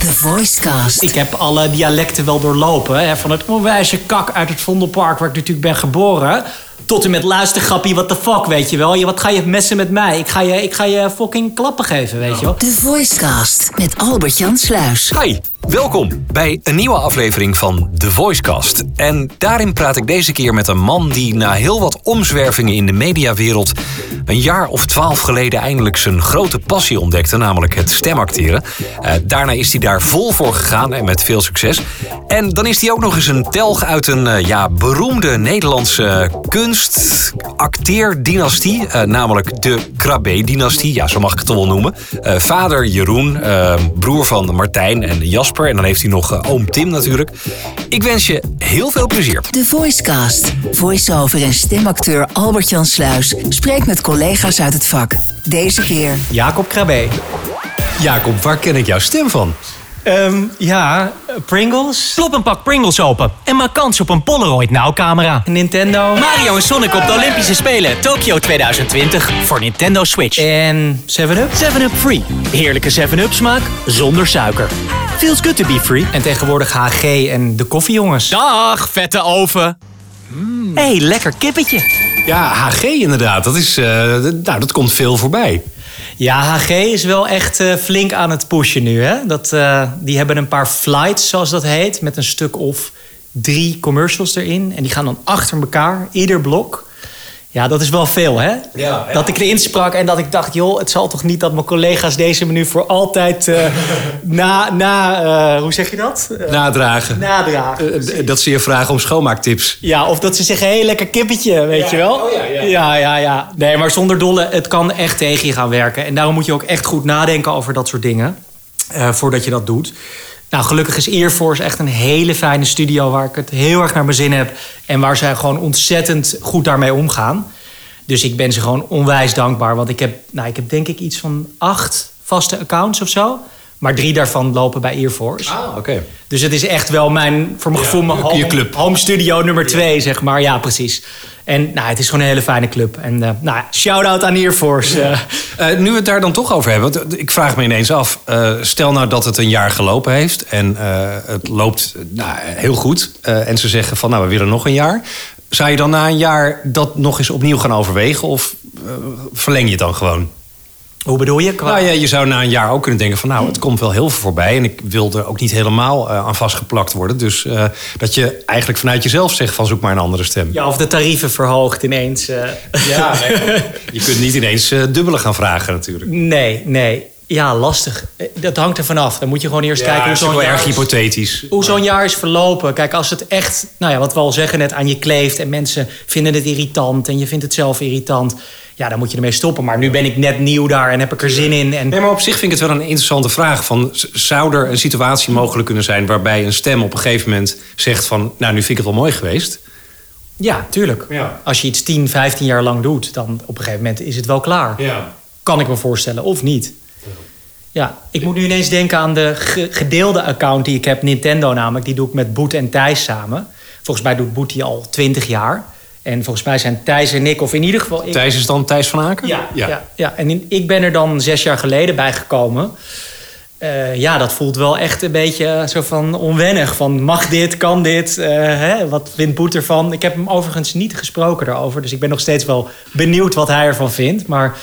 The Voicecast. Ik heb alle dialecten wel doorlopen. Hè, van het onwijze kak uit het Vondelpark, waar ik natuurlijk ben geboren. Tot en met luistergrappie, what the fuck, weet je wel. Je, wat ga je messen met mij? Ik ga je, ik ga je fucking klappen geven, weet je wel. The Voicecast met Albert-Jan Sluis. Hi, welkom bij een nieuwe aflevering van The Voicecast. En daarin praat ik deze keer met een man die na heel wat omzwervingen in de mediawereld een jaar of twaalf geleden eindelijk zijn grote passie ontdekte, namelijk het stemacteren. Eh, daarna is hij daar vol voor gegaan en met veel succes. En dan is hij ook nog eens een telg uit een eh, ja, beroemde Nederlandse kunst acteerdynastie, eh, namelijk de Krabbe-dynastie. Ja, zo mag ik het wel noemen. Eh, vader Jeroen, eh, broer van Martijn en Jasper. En dan heeft hij nog oom Tim natuurlijk. Ik wens je heel veel plezier. The Voicecast. Voice-over en stemacteur Albert-Jan Sluis spreekt met collega's uit het vak. Deze keer Jacob Krabbe. Jacob, waar ken ik jouw stem van? Ehm, ja, Pringles, Klop een pak Pringles open en maak kans op een Polaroid Now camera. Nintendo Mario en Sonic op de Olympische Spelen Tokyo 2020 voor Nintendo Switch. en 7-Up. 7-Up Free. Heerlijke 7-Up smaak zonder suiker. Feels good to be free. En tegenwoordig HG en de koffiejongens. Dag, vette oven. Hé, hey, lekker kippetje. Ja, HG inderdaad. Dat, is, eh, nou, dat komt veel voorbij. Ja, HG is wel echt eh, flink aan het pushen nu. Hè? Dat, eh, die hebben een paar flights, zoals dat heet, met een stuk of drie commercials erin. En die gaan dan achter elkaar, ieder blok. Ja, dat is wel veel, hè? ja. Dat ik erin sprak en dat ik dacht, joh, het zal toch niet dat mijn collega's deze menu voor altijd eh, na, na eh, hoe zeg je dat? Eh, Nadragen. nadragen. Dat ze je vragen om schoonmaaktips. Ja, of dat ze zeggen, hé, hey, lekker kippetje, weet je wel? Oh ja, ja. ja, ja. Nee, maar zonder dolle, het kan echt tegen je gaan werken. En daarom moet je ook echt goed nadenken over dat soort dingen. voordat je dat doet. Nou, gelukkig is Air Force echt een hele fijne studio... waar ik het heel erg naar mijn zin heb... en waar zij gewoon ontzettend goed daarmee omgaan. Dus ik ben ze gewoon onwijs dankbaar. Want ik heb, nou, ik heb denk ik iets van acht vaste accounts of zo... maar drie daarvan lopen bij Air Force. Ah, oké. Dus het is echt wel mijn, voor mijn Ja, gevoel, mijn home, studio nummer twee, zeg maar. Ja, precies. En nou, het is gewoon een hele fijne club. En eh, nou, shout-out aan Air Force. eh. Eh, nu we het daar dan toch over hebben, want ik vraag me ineens af. stel nou dat het een jaar gelopen heeft en het loopt nou, heel goed. en ze zeggen van nou, we willen nog een jaar. Zou je dan na een jaar dat nog eens opnieuw gaan overwegen? Of verleng je het dan gewoon? Hoe bedoel je? Qua- Nou ja, je zou na een jaar ook kunnen denken van nou, het komt wel heel veel voorbij. En ik wil er ook niet helemaal eh, aan vastgeplakt worden. Dus eh, dat je eigenlijk vanuit jezelf zegt van zoek maar een andere stem. Ja, of de tarieven verhoogt ineens. eh. Ja, je kunt niet ineens dubbele gaan vragen natuurlijk. nee, nee. Ja, lastig. Dat hangt er vanaf. Dan moet je gewoon eerst kijken hoe zo'n jaar erg is- hypothetisch. hoe zo'n jaar is verlopen. Kijk, als het echt, nou ja, wat we al zeggen, net aan je kleeft en mensen vinden het irritant en je vindt het zelf irritant, ja, dan moet je ermee stoppen. Maar nu ben ik net nieuw daar en heb ik er zin in. En Nee, maar op zich vind ik het wel een interessante vraag. Van, zou er een situatie mogelijk kunnen zijn waarbij een stem op een gegeven moment zegt van, nou, nu vind ik het wel mooi geweest. ja, tuurlijk. Ja. Als je iets 10, 15 jaar lang doet, dan op een gegeven moment is het wel klaar. Ja. Kan ik me voorstellen, of niet. Ja, ik moet nu ineens denken aan de ge- gedeelde account die ik heb, Nintendo namelijk. Die doe ik met Boet en Thijs samen. Volgens mij doet Boet die al 20 jaar. En volgens mij zijn Thijs en ik, of in ieder geval... Ik, Thijs is dan Thijs van Aken? Ja, ja. ja, en in- ik ben er dan zes jaar geleden bij gekomen. Eh, ja, dat voelt wel echt een beetje eh, zo van onwennig. Van mag dit, kan dit? eh, hè? Wat vindt Boet ervan? Ik heb hem overigens niet gesproken daarover. Dus ik ben nog steeds wel benieuwd wat hij ervan vindt. Maar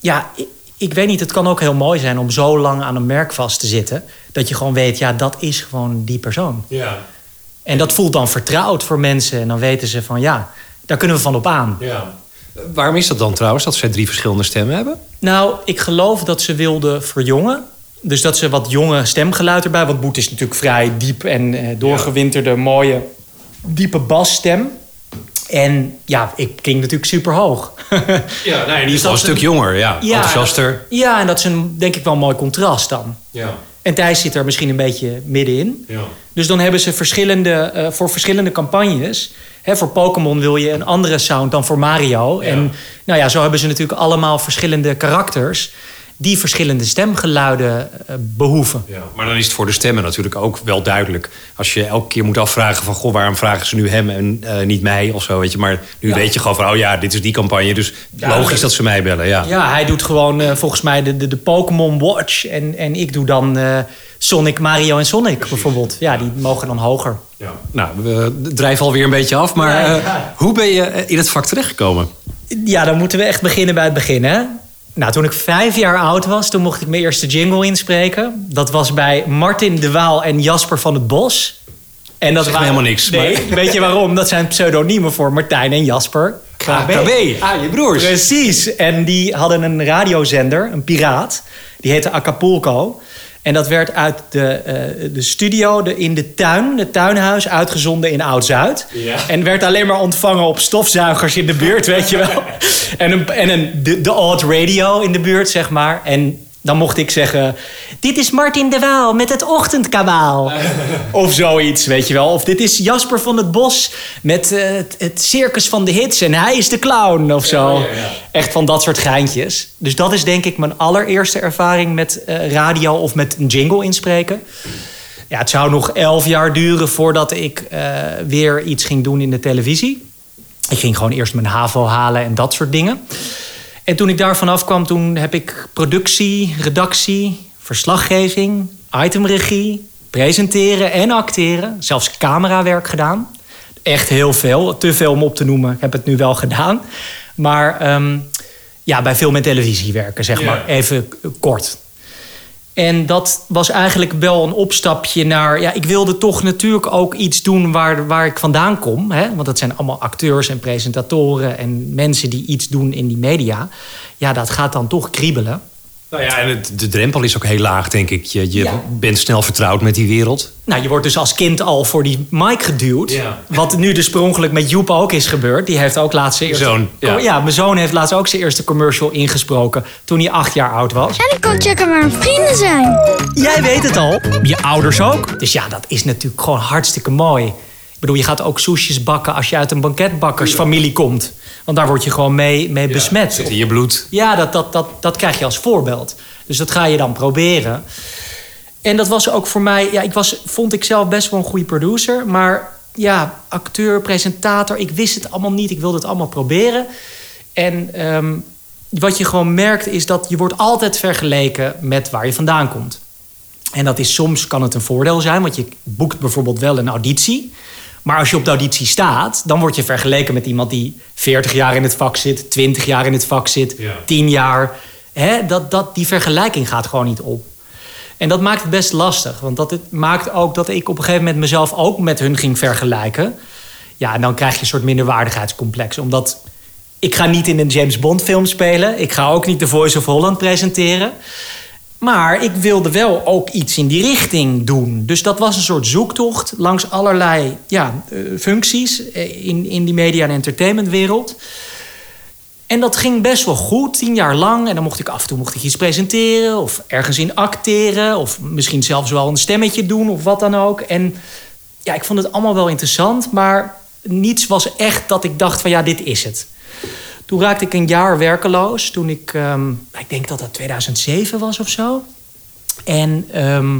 ja, ik, ik weet niet. Het kan ook heel mooi zijn om zo lang aan een merk vast te zitten. Dat je gewoon weet, ja, dat is gewoon die persoon. Ja. En dat voelt dan vertrouwd voor mensen. En dan weten ze van, ja, daar kunnen we van op aan. ja. Waarom is dat dan trouwens, dat zij drie verschillende stemmen hebben? Nou, ik geloof dat ze wilden verjongen. Dus dat ze wat jonge stemgeluid erbij... want Boet is natuurlijk vrij diep en eh, doorgewinterde, mooie, diepe basstem. En ja, ik klink natuurlijk super hoog. Ja, nee, ieder Dus geval dat een stuk is jonger, ja. Enthousiaster. Ja, en dat is een, denk ik wel een mooi contrast dan. Ja. En Thijs zit er misschien een beetje middenin. Ja. Dus dan hebben ze verschillende, eh, voor verschillende campagnes. Hè, voor Pokémon wil je een andere sound dan voor Mario. En nou ja, zo hebben ze natuurlijk allemaal verschillende karakters. die verschillende stemgeluiden eh, behoeven. Ja, maar dan is het voor de stemmen natuurlijk ook wel duidelijk. Als je elke keer moet afvragen van... goh, waarom vragen ze nu hem en eh, niet mij of zo, weet je. Maar nu Ja. weet je gewoon van, oh ja, dit is die campagne. Dus logisch dat ze mij bellen, ja. Ja, hij doet gewoon eh, volgens mij de, de, de Pokémon Watch. En, en ik doe dan Sonic, Mario en Sonic bijvoorbeeld. Ja, die mogen dan hoger. Ja. Nou, we drijven alweer een beetje af. Maar Ja, eh, ja. hoe ben je in het vak terechtgekomen? Ja, dan moeten we echt beginnen bij het begin, hè? Nou, toen ik vijf jaar oud was, toen mocht ik mijn eerste jingle inspreken. Dat was bij Martin de Waal en Jasper van het Bos. En dat me helemaal niks, Nee, weet je waarom? Dat zijn pseudoniemen voor Martijn en Jasper. KB. Ah, je broers. Precies. En die hadden een radiozender, een piraat. Die heette Acapulco. En dat werd uit de, eh, de studio de, in de tuin, het tuinhuis, uitgezonden in Oud-Zuid. Ja. En werd alleen maar ontvangen op stofzuigers in de buurt, weet je wel. En, een, en een, de, de odd radio in de buurt, zeg maar. En dan mocht ik zeggen... Dit is Martin de Waal met het ochtendkabaal. Of zoiets, weet je wel. Of dit is Jasper van het Bos met eh, het, circus van de hits... en hij is de clown, of zo. Echt van dat soort geintjes. Dus dat is denk ik mijn allereerste ervaring met eh, radio... of met een jingle inspreken. Ja, het zou nog elf jaar duren voordat ik eh, weer iets ging doen in de televisie. Ik ging gewoon eerst mijn HAVO halen en dat soort dingen. En toen ik daar vanaf kwam, toen heb ik productie, redactie, verslaggeving, itemregie, presenteren en acteren. Zelfs camerawerk gedaan. Echt heel veel. Te veel om op te noemen. Ik heb het nu wel gedaan. Maar ehm, ja, bij film en televisie werken, zeg maar. Even kort. En dat was eigenlijk wel een opstapje naar. Ja, ik wilde toch natuurlijk ook iets doen waar, waar ik vandaan kom. Hè? Want dat zijn allemaal acteurs en presentatoren en mensen die iets doen in die media. Ja, dat gaat dan toch kriebelen. Nou ja, en het, de drempel is ook heel laag, denk ik. Je, je Ja. bent snel vertrouwd met die wereld. Nou, je wordt dus als kind al voor die mic geduwd. Ja. Wat nu dus per ongeluk met Joep ook is gebeurd. Die heeft ook laatst zijn eerste... Zoon, ja. ja. mijn zoon heeft laatst ook zijn eerste commercial ingesproken... toen hij acht jaar oud was. En ik kan checken waar mijn vrienden zijn. Jij weet het al. Je ouders ook? Dus ja, dat is natuurlijk gewoon hartstikke mooi. Ik bedoel, je gaat ook soesjes bakken als je uit een banketbakkersfamilie komt. Want daar word je gewoon mee, mee besmet. Zit in je bloed. Ja, dat, dat, dat, dat krijg je als voorbeeld. Dus dat ga je dan proberen. En dat was ook voor mij... Ja, ik was, vond ik zelf best wel een goede producer. Maar ja, acteur, presentator... Ik wist het allemaal niet. Ik wilde het allemaal proberen. En ehm, wat je gewoon merkt is dat je wordt altijd vergeleken... met waar je vandaan komt. En dat is soms kan het een voordeel zijn, want je boekt bijvoorbeeld wel een auditie. Maar als je op de auditie staat, dan word je vergeleken met iemand die 40 jaar in het vak zit, 20 jaar in het vak zit, Ja. 10 jaar. Dat, dat, die vergelijking gaat gewoon niet op. En dat maakt het best lastig, want dat het maakt ook dat ik op een gegeven moment mezelf ook met hun ging vergelijken. Ja, en dan krijg je een soort minderwaardigheidscomplex, omdat ik ga niet in een James Bond film spelen. Ik ga ook niet de Voice of Holland presenteren. Maar ik wilde wel ook iets in die richting doen. Dus dat was een soort zoektocht langs allerlei ja, eh, functies eh, in, in die media- en entertainmentwereld. En dat ging best wel goed, tien jaar lang. En dan mocht ik af en toe mocht ik iets presenteren of ergens in acteren. Of misschien zelfs wel een stemmetje doen of wat dan ook. En ja, ik vond het allemaal wel interessant. Maar niets was echt dat ik dacht van ja, dit is het. Toen raakte ik een jaar werkeloos. Toen ik, ehm, ik denk dat dat 2007 was of zo. En ehm,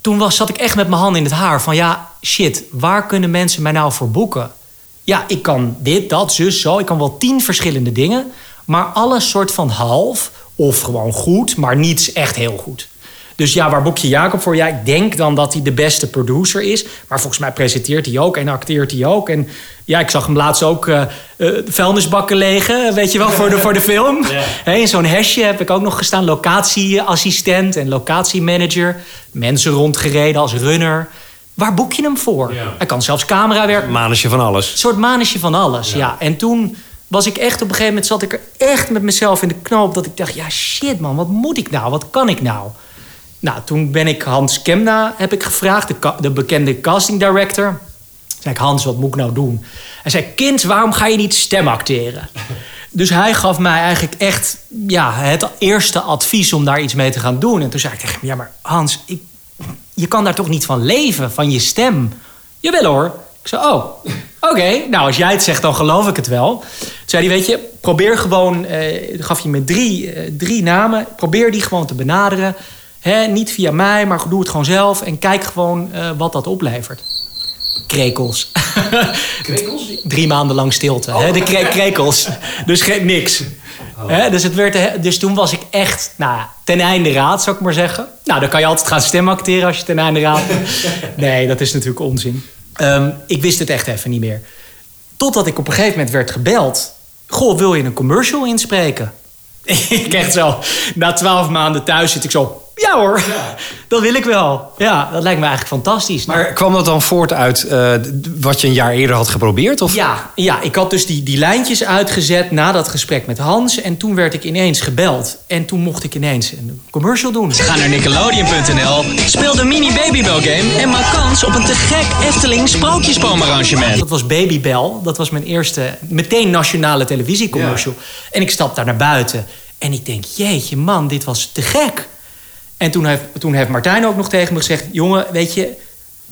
toen was, zat ik echt met mijn hand in het haar. Van ja, shit, waar kunnen mensen mij nou voor boeken? Ja, ik kan dit, dat, zus, zo. Ik kan wel tien verschillende dingen. Maar alles soort van half. Of gewoon goed, maar niets echt heel goed. Dus ja, waar boek je Jacob voor? Ja, ik denk dan dat hij de beste producer is. Maar volgens mij presenteert hij ook en acteert hij ook. En ja, ik zag hem laatst ook eh, eh, vuilnisbakken legen, weet je wel, voor de, voor de film. Hè, in zo'n hesje heb ik ook nog gestaan. Locatieassistent en locatiemanager. Mensen rondgereden als runner. Waar boek je hem voor? Ja. Hij kan zelfs camerawerk Manusje van alles. een soort manisje van alles, ja. En toen was ik echt op een gegeven moment... zat ik er echt met mezelf in de knoop... dat ik dacht, ja shit man, wat moet ik nou? Wat kan ik nou? Nou, toen ben ik Hans Kemna heb ik gevraagd... de, bekende casting director. Zei ik, Hans, wat moet ik nou doen? Hij zei, kind, waarom ga je niet stemacteren? Dus hij gaf mij eigenlijk echt ja, het eerste advies om daar iets mee te gaan doen. En toen zei ik tegen hem, ja maar Hans, ik, je kan daar toch niet van leven, van je stem? Jawel hoor. Ik zei, oh, oké. Nou, als jij het zegt, dan geloof ik het wel. Toen zei hij, weet je, probeer gewoon... eh, gaf je me drie, eh, drie namen. Probeer die gewoon te benaderen. Niet via mij, maar doe het gewoon zelf. En kijk gewoon eh, wat dat oplevert. Krekels. Drie maanden lang stilte. Hè? De kre- krekels. Dus geen niks. Hè, dus, het werd, dus toen was ik echt nou, ten einde raad, zou ik maar zeggen. Nou, dan kan je altijd gaan stemacteren als je ten einde raad bent. Nee, dat is natuurlijk onzin. Ehm, ik wist het echt even niet meer. Totdat ik op een gegeven moment werd gebeld. Goh, wil je een commercial inspreken? ik echt zo, na twaalf maanden thuis zit ik zo... Ja hoor, dat wil ik wel. Ja, dat lijkt me eigenlijk fantastisch. Maar kwam dat dan voort uit eh, wat je een jaar eerder had geprobeerd? Of? Ja, ja, ik had dus die, die lijntjes uitgezet na dat gesprek met Hans. En toen werd ik ineens gebeld. En toen mocht ik ineens een commercial doen. Ga naar nickelodeon.nl, speel de mini Babybel game en maak kans op een te gek Efteling sprookjesboom-arrangement. Dat was Babybel. Dat was mijn eerste, meteen nationale televisiecommercial. En ik stap daar naar buiten. En ik denk, jeetje man, dit was te gek. En toen heeft, toen heeft Martijn ook nog tegen me gezegd... jongen, weet je,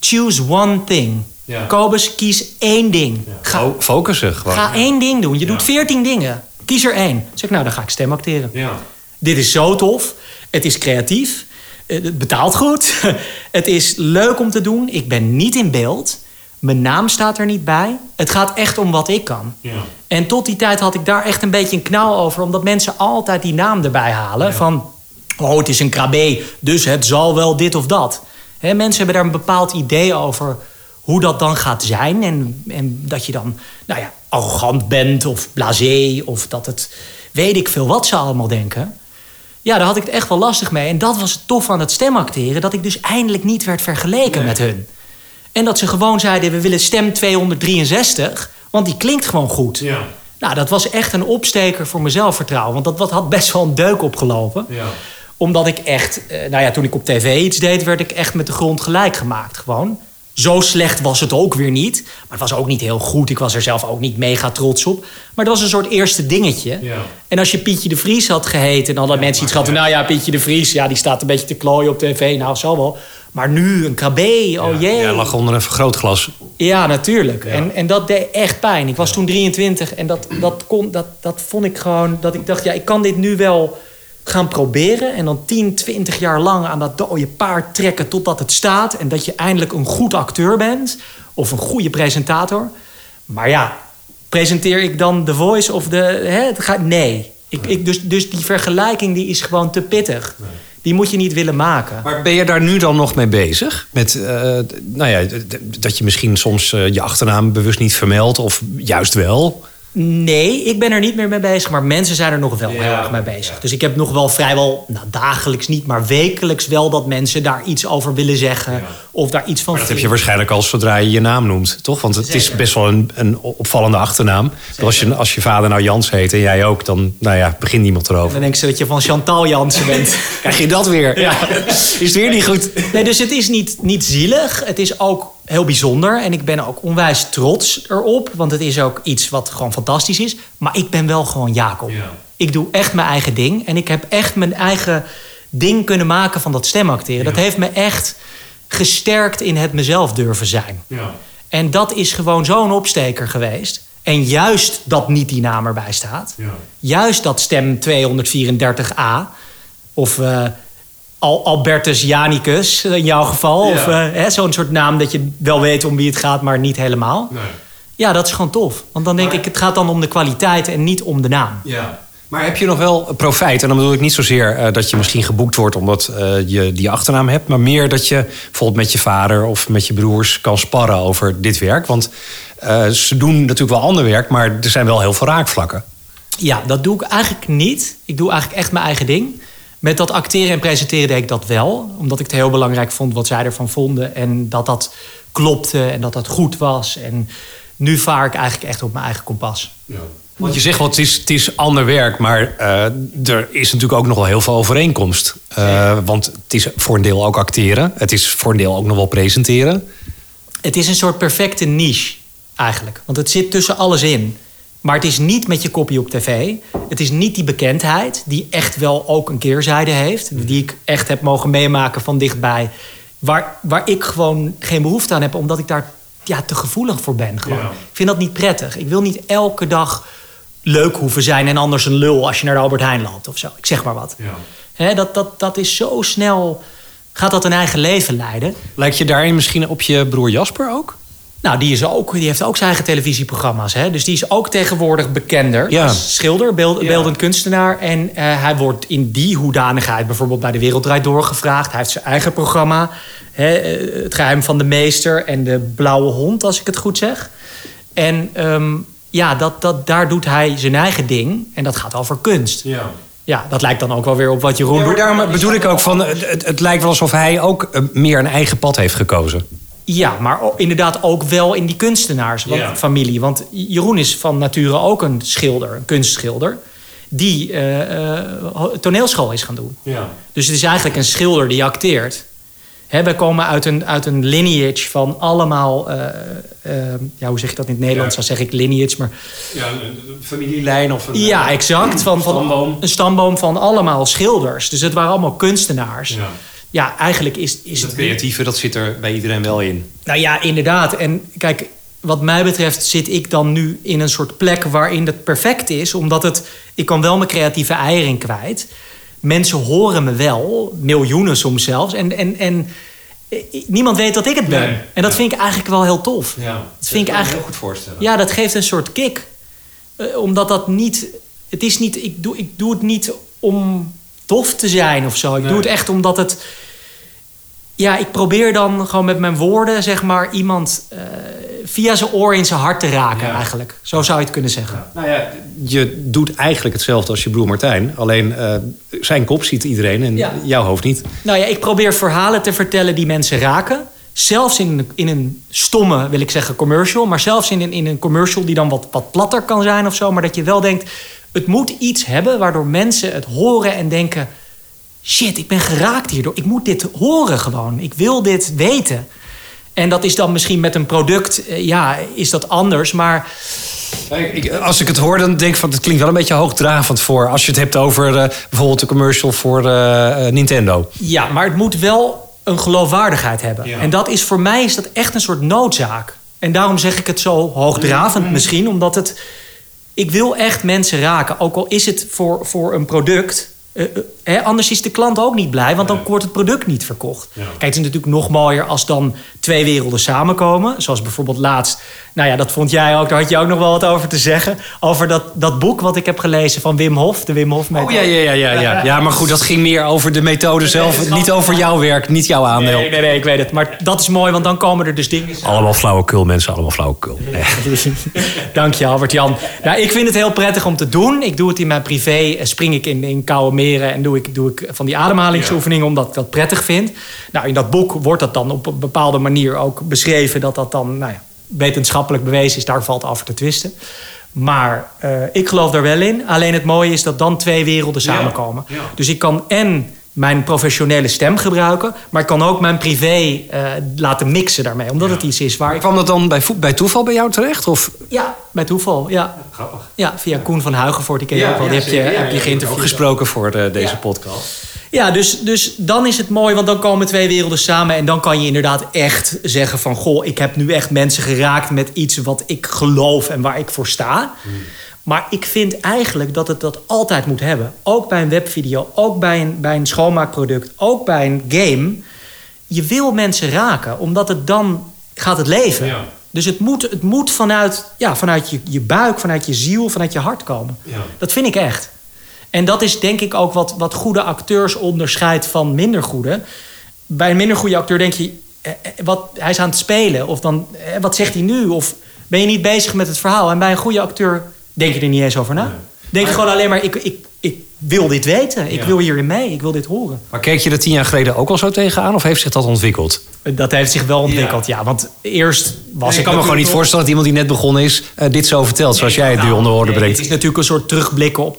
choose one thing. Ja. Kobus, kies één ding. Ga, Fo- Focussen gewoon. ga één ding doen. Je doet veertien dingen. Kies er één. Zeg ik, nou, dan ga ik stemacteren. Ja. Dit is zo tof. Het is creatief. Eh, Het betaalt goed. Het is leuk om te doen. Ik ben niet in beeld. Mijn naam staat er niet bij. Het gaat echt om wat ik kan. En tot die tijd had ik daar echt een beetje een knauw over. Omdat mensen altijd die naam erbij halen. Van, oh, het is een krabbe. Dus het zal wel dit of dat. Hè, mensen hebben daar een bepaald idee over hoe dat dan gaat zijn. En, en dat je dan, nou ja, arrogant bent of blasé. Of dat het, weet ik veel wat ze allemaal denken. Ja, daar had ik het echt wel lastig mee. En dat was het tof aan het stemacteren. Dat ik dus eindelijk niet werd vergeleken met hun. En dat ze gewoon zeiden, we willen stem 263. Want die klinkt gewoon goed. Nou, dat was echt een opsteker voor mijn zelfvertrouwen. Want dat wat had best wel een deuk opgelopen. Omdat ik echt, eh, nou ja, toen ik op tv iets deed, werd ik echt met de grond gelijk gemaakt. Gewoon. Zo slecht was het ook weer niet. Maar het was ook niet heel goed. Ik was er zelf ook niet mega trots op. Maar het was een soort eerste dingetje. En als je Pietje de Vries had geheten... dan hadden mensen iets gehad van... nou ja, Pietje de Vries, ja, die staat een beetje te klooien op tv. Nou, zo wel. Maar nu een KB, oh jee. Jij lag onder een vergrootglas. Ja, natuurlijk. En, en dat deed echt pijn. Ik was toen 23 en dat, dat, kon, dat, dat vond ik gewoon... dat ik dacht, ja, ik kan dit nu wel gaan proberen... en dan 10, 20 jaar lang aan dat dode paard trekken totdat het staat... en dat je eindelijk een goed acteur bent of een goede presentator. Maar ja, presenteer ik dan The Voice of de... Hè, het gaat, nee. Ik, ik, dus, dus die vergelijking die is gewoon te pittig. Die moet je niet willen maken. Maar ben je daar nu dan nog mee bezig? Met, eh, nou ja, dat je misschien soms eh, je achternaam bewust niet vermeldt, of juist wel? Nee, ik ben er niet meer mee bezig, maar mensen zijn er nog wel heel erg mee bezig. Dus ik heb nog wel vrijwel, nou dagelijks niet, maar wekelijks wel dat mensen daar iets over willen zeggen. Of daar iets van Dat heb je waarschijnlijk al zodra je je naam noemt, toch? Want het is best wel een, een opvallende achternaam. Als je, als je vader nou Jans heet en jij ook, dan nou ja, begint niemand erover. Dan denk ze dat je van Chantal Jansen bent. Krijg je dat weer? Ja. Is het weer niet goed? Nee, dus het is niet, niet zielig. Het is ook heel bijzonder. En ik ben ook onwijs trots erop. Want het is ook iets wat gewoon fantastisch is. Maar ik ben wel gewoon Jacob. Ik doe echt mijn eigen ding. En ik heb echt mijn eigen ding kunnen maken van dat stemacteren. Dat heeft me echt gesterkt in het mezelf durven zijn. En dat is gewoon zo'n opsteker geweest. En juist dat niet die naam erbij staat. Juist dat stem 234a. Of eh, Al Albertus Janicus in jouw geval. Of eh, zo'n soort naam dat je wel weet om wie het gaat, maar niet helemaal. Ja, dat is gewoon tof. Want dan denk ik, het gaat dan om de kwaliteit en niet om de naam. Maar heb je nog wel profijt? En dan bedoel ik niet zozeer eh, dat je misschien geboekt wordt omdat eh, je die achternaam hebt, maar meer dat je bijvoorbeeld met je vader of met je broers kan sparren over dit werk. Want eh, ze doen natuurlijk wel ander werk, maar er zijn wel heel veel raakvlakken. Ja, dat doe ik eigenlijk niet. Ik doe eigenlijk echt mijn eigen ding. Met dat acteren en presenteren deed ik dat wel. Omdat ik het heel belangrijk vond wat zij ervan vonden. En dat dat klopte en dat dat goed was. En nu vaar ik eigenlijk echt op mijn eigen kompas. Want je zegt wel, het is, het is ander werk, maar eh, er is natuurlijk ook nog wel heel veel overeenkomst. Eh, want het is voor een deel ook acteren. Het is voor een deel ook nog wel presenteren. Het is een soort perfecte niche eigenlijk. Want het zit tussen alles in. Maar het is niet met je kopie op tv. Het is niet die bekendheid die echt wel ook een keerzijde heeft. Die ik echt heb mogen meemaken van dichtbij. Waar, waar ik gewoon geen behoefte aan heb, omdat ik daar ja, te gevoelig voor ben. Gewoon. Ik vind dat niet prettig. Ik wil niet elke dag leuk hoeven zijn en anders een lul als je naar de Albert Heijn loopt of zo. Ik zeg maar wat. Hè, dat, dat, dat is zo snel. Gaat dat een eigen leven leiden? Lijkt je daarin misschien op je broer Jasper ook? Nou, die, is ook, die heeft ook zijn eigen televisieprogramma's. Hè? Dus die is ook tegenwoordig bekender. Ja. Als schilder, beeld, beeldend kunstenaar. En eh, hij wordt in die hoedanigheid bijvoorbeeld bij de Wereld Draait Door gevraagd. Hij heeft zijn eigen programma. Hè? eh, Het geheim van de meester en de blauwe hond, als ik het goed zeg. En ehm, ja, dat, dat, daar doet hij zijn eigen ding. En dat gaat over kunst. Ja. Ja, dat lijkt dan ook wel weer op wat Jeroen Ja, maar doet. daarom bedoel ik ook van, het, het, het lijkt wel alsof hij ook eh, meer een eigen pad heeft gekozen. Ja, maar inderdaad ook wel in die kunstenaarsfamilie. Ja. Want Jeroen is van nature ook een schilder, een kunstschilder. Die ho- toneelschool is gaan doen. Ja. Dus het is eigenlijk een schilder die acteert. Hè, wij komen uit een, uit een lineage van allemaal... eh, eh, ja, hoe zeg je dat in het Nederlands? Ja. Dan zeg ik lineage, maar... ja een familielijn of een... Ja, exact. Van, van Stamboom. Een stamboom van allemaal schilders. Dus het waren allemaal kunstenaars. Ja. Ja, eigenlijk is, is Dat het... creatieve, dat zit er bij iedereen wel in. Nou ja, inderdaad. En kijk, wat mij betreft zit ik dan nu in een soort plek waarin het perfect is. Omdat het, ik kan wel mijn creatieve eieren kwijt. Mensen horen me wel, miljoenen soms zelfs. En, en, en eh, niemand weet dat ik het ben. Nee, en dat ja. vind ik eigenlijk wel heel tof. Ja, dat vind ik eigenlijk heel goed voorstellen. Ja, dat geeft een soort kick. Eh, omdat dat niet. Het is niet. Ik doe, ik doe het niet om tof te zijn of zo. Ik Nee. doe het echt omdat het. Ja, ik probeer dan gewoon met mijn woorden, zeg maar, iemand eh, via zijn oor in zijn hart te raken, Ja. eigenlijk. Zo zou je het kunnen zeggen. Nou ja, je doet eigenlijk hetzelfde als je broer Martijn. Alleen eh, zijn kop ziet iedereen en Ja. jouw hoofd niet. Nou ja, ik probeer verhalen te vertellen die mensen raken. Zelfs in, een- in een stomme, wil ik zeggen, commercial. Maar zelfs in een, in een commercial die dan wat, wat platter kan zijn of zo. Maar dat je wel denkt, het moet iets hebben waardoor mensen het horen en denken... Shit, ik ben geraakt hierdoor. Ik moet dit horen gewoon. Ik wil dit weten. En dat is dan misschien met een product, eh, ja, is dat anders. Maar Ik, als ik het hoor, dan denk ik van het klinkt wel een beetje hoogdravend voor. Als je het hebt over eh, bijvoorbeeld de commercial voor eh, Nintendo. Ja, maar het moet wel een geloofwaardigheid hebben. Ja. En dat is voor mij is dat echt een soort noodzaak. En daarom zeg ik het zo hoogdravend misschien, omdat het. Ik wil echt mensen raken, ook al is het voor, voor een product. Anders is de klant ook niet blij, want dan wordt het product niet verkocht. Kijk, het is natuurlijk nog mooier als dan twee werelden samenkomen. Zoals bijvoorbeeld laatst. Nou ja, dat vond jij ook. Daar had je ook nog wel wat over te zeggen. Over dat, dat boek wat ik heb gelezen van Wim Hof, de Wim Hof Oh ja, ja, ja, ja, ja. Ja, maar goed, dat ging meer over de methode zelf. Niet over jouw werk, niet jouw aandeel. Nee, nee, nee, ik weet het. Maar dat is mooi, want dan komen er dus dingen. Allemaal flauwekul, mensen, allemaal flauwekul. Nee. Dank je, Albert-Jan. Nou, ik vind het heel prettig om te doen. Ik doe het in mijn privé. eh, Spring ik in, in koude meren en doe ik, doe ik van die ademhalingsoefeningen omdat ik dat prettig vind. Nou, in dat boek wordt dat dan op een bepaalde manier ook beschreven dat dat dan nou ja, wetenschappelijk bewezen is. Daar valt over te twisten. Maar eh, ik geloof daar wel in. Alleen het mooie is dat dan twee werelden samenkomen. Dus ik kan en mijn professionele stem gebruiken, maar ik kan ook mijn privé eh, laten mixen daarmee. Omdat het iets is waar ik Kwam dat dan bij, toeval bij jou terecht? Of? ja, bij toeval. Ja. Grappig. Ja, via Koen van Huigenvoort. Die ken je ook wel. Die heb je, heb je geïnterviewd. gesproken voor de, deze Ja. podcast. Ja, dus, dus dan is het mooi, want dan komen twee werelden samen. En dan kan je inderdaad echt zeggen van... goh, ik heb nu echt mensen geraakt met iets wat ik geloof en waar ik voor sta. Maar ik vind eigenlijk dat het dat altijd moet hebben. Ook bij een webvideo, ook bij een, bij een schoonmaakproduct, ook bij een game. Je wil mensen raken, omdat het dan gaat het leven. Ja. Dus het moet, het moet vanuit, ja, vanuit je, je buik, vanuit je ziel, vanuit je hart komen. Ja. Dat vind ik echt. En dat is denk ik ook wat, wat goede acteurs onderscheidt van minder goede. Bij een minder goede acteur denk je, eh, eh, wat, hij is aan het spelen. Of dan, eh, wat zegt hij nu? Of ben je niet bezig met het verhaal? En bij een goede acteur denk je er niet eens over na. Denk je gewoon alleen maar, ik, ik, ik wil dit weten. Ik Ja. wil hierin mee. Ik wil dit horen. Maar keek je er tien jaar geleden ook al zo tegenaan? Of heeft zich dat ontwikkeld? Dat heeft zich wel ontwikkeld, ja. Want eerst was ik kan me gewoon niet voorstellen dat iemand die net begonnen is... eh, dit zo vertelt, zoals jij het nu onder woorden Nee, brengt. Het is natuurlijk een soort terugblikken op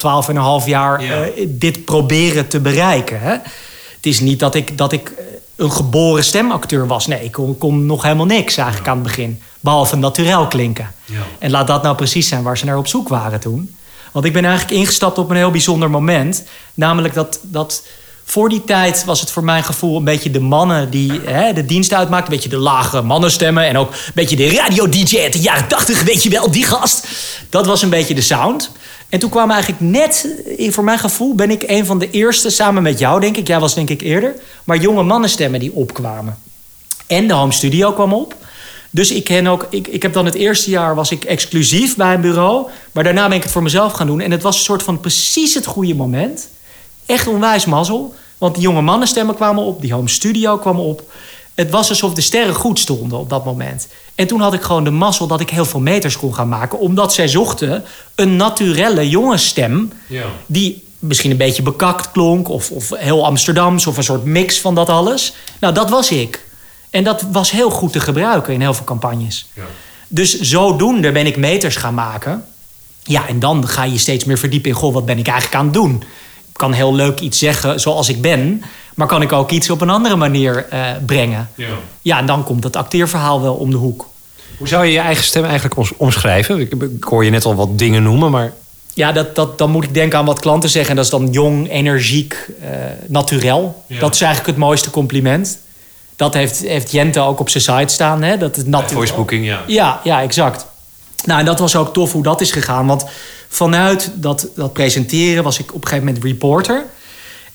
12,5 jaar Ja. eh, dit proberen te bereiken. Hè? Het is niet dat ik, dat ik een geboren stemacteur was. Nee, ik kon, kon nog helemaal niks eigenlijk aan het begin. Behalve naturel klinken. Ja. En laat dat nou precies zijn waar ze naar op zoek waren toen. Want ik ben eigenlijk ingestapt op een heel bijzonder moment. Namelijk dat, dat voor die tijd was het voor mijn gevoel een beetje de mannen die hè, de dienst uitmaakten. Een beetje de lage mannenstemmen. En ook een beetje de radio-dj uit de jaren 80, weet je wel, die gast. Dat was een beetje de sound. En toen kwam eigenlijk net, eh, voor mijn gevoel, ben ik een van de eerste, samen met jou denk ik. Jij was denk ik eerder. Maar jonge mannenstemmen die opkwamen. En de home studio kwam op. Dus ik ken ook, ik, ik heb dan het eerste jaar was ik exclusief bij een bureau. Maar daarna ben ik het voor mezelf gaan doen. En het was een soort van precies het goede moment. Echt onwijs mazzel. Want die jonge mannenstemmen kwamen op, die home studio kwam op. Het was alsof de sterren goed stonden op dat moment. En toen had ik gewoon de mazzel dat ik heel veel meters kon gaan maken. Omdat zij zochten een naturelle jongensstem. Ja. Die misschien een beetje bekakt klonk. Of, of heel Amsterdams. Of een soort mix van dat alles. Nou, dat was ik. En dat was heel goed te gebruiken in heel veel campagnes. Ja. Dus zodoende ben ik meters gaan maken. Ja, en dan ga je steeds meer verdiepen in... goh, wat ben ik eigenlijk aan het doen? Ik kan heel leuk iets zeggen zoals ik ben... maar kan ik ook iets op een andere manier eh, brengen? Ja. Ja, en dan komt het acteerverhaal wel om de hoek. Hoe zou je je eigen stem eigenlijk omschrijven? Ik, ik hoor je net al wat dingen noemen, maar Ja, dat, dat, dan moet ik denken aan wat klanten zeggen. En dat is dan jong, energiek, eh naturel. Ja. Dat is eigenlijk het mooiste compliment. Dat heeft, heeft Jente ook op zijn site staan. Hè? Dat het naturel. voicebooking, ja. Ja, ja, exact. Nou, en dat was ook tof hoe dat is gegaan. Want vanuit dat, dat presenteren was ik op een gegeven moment reporter.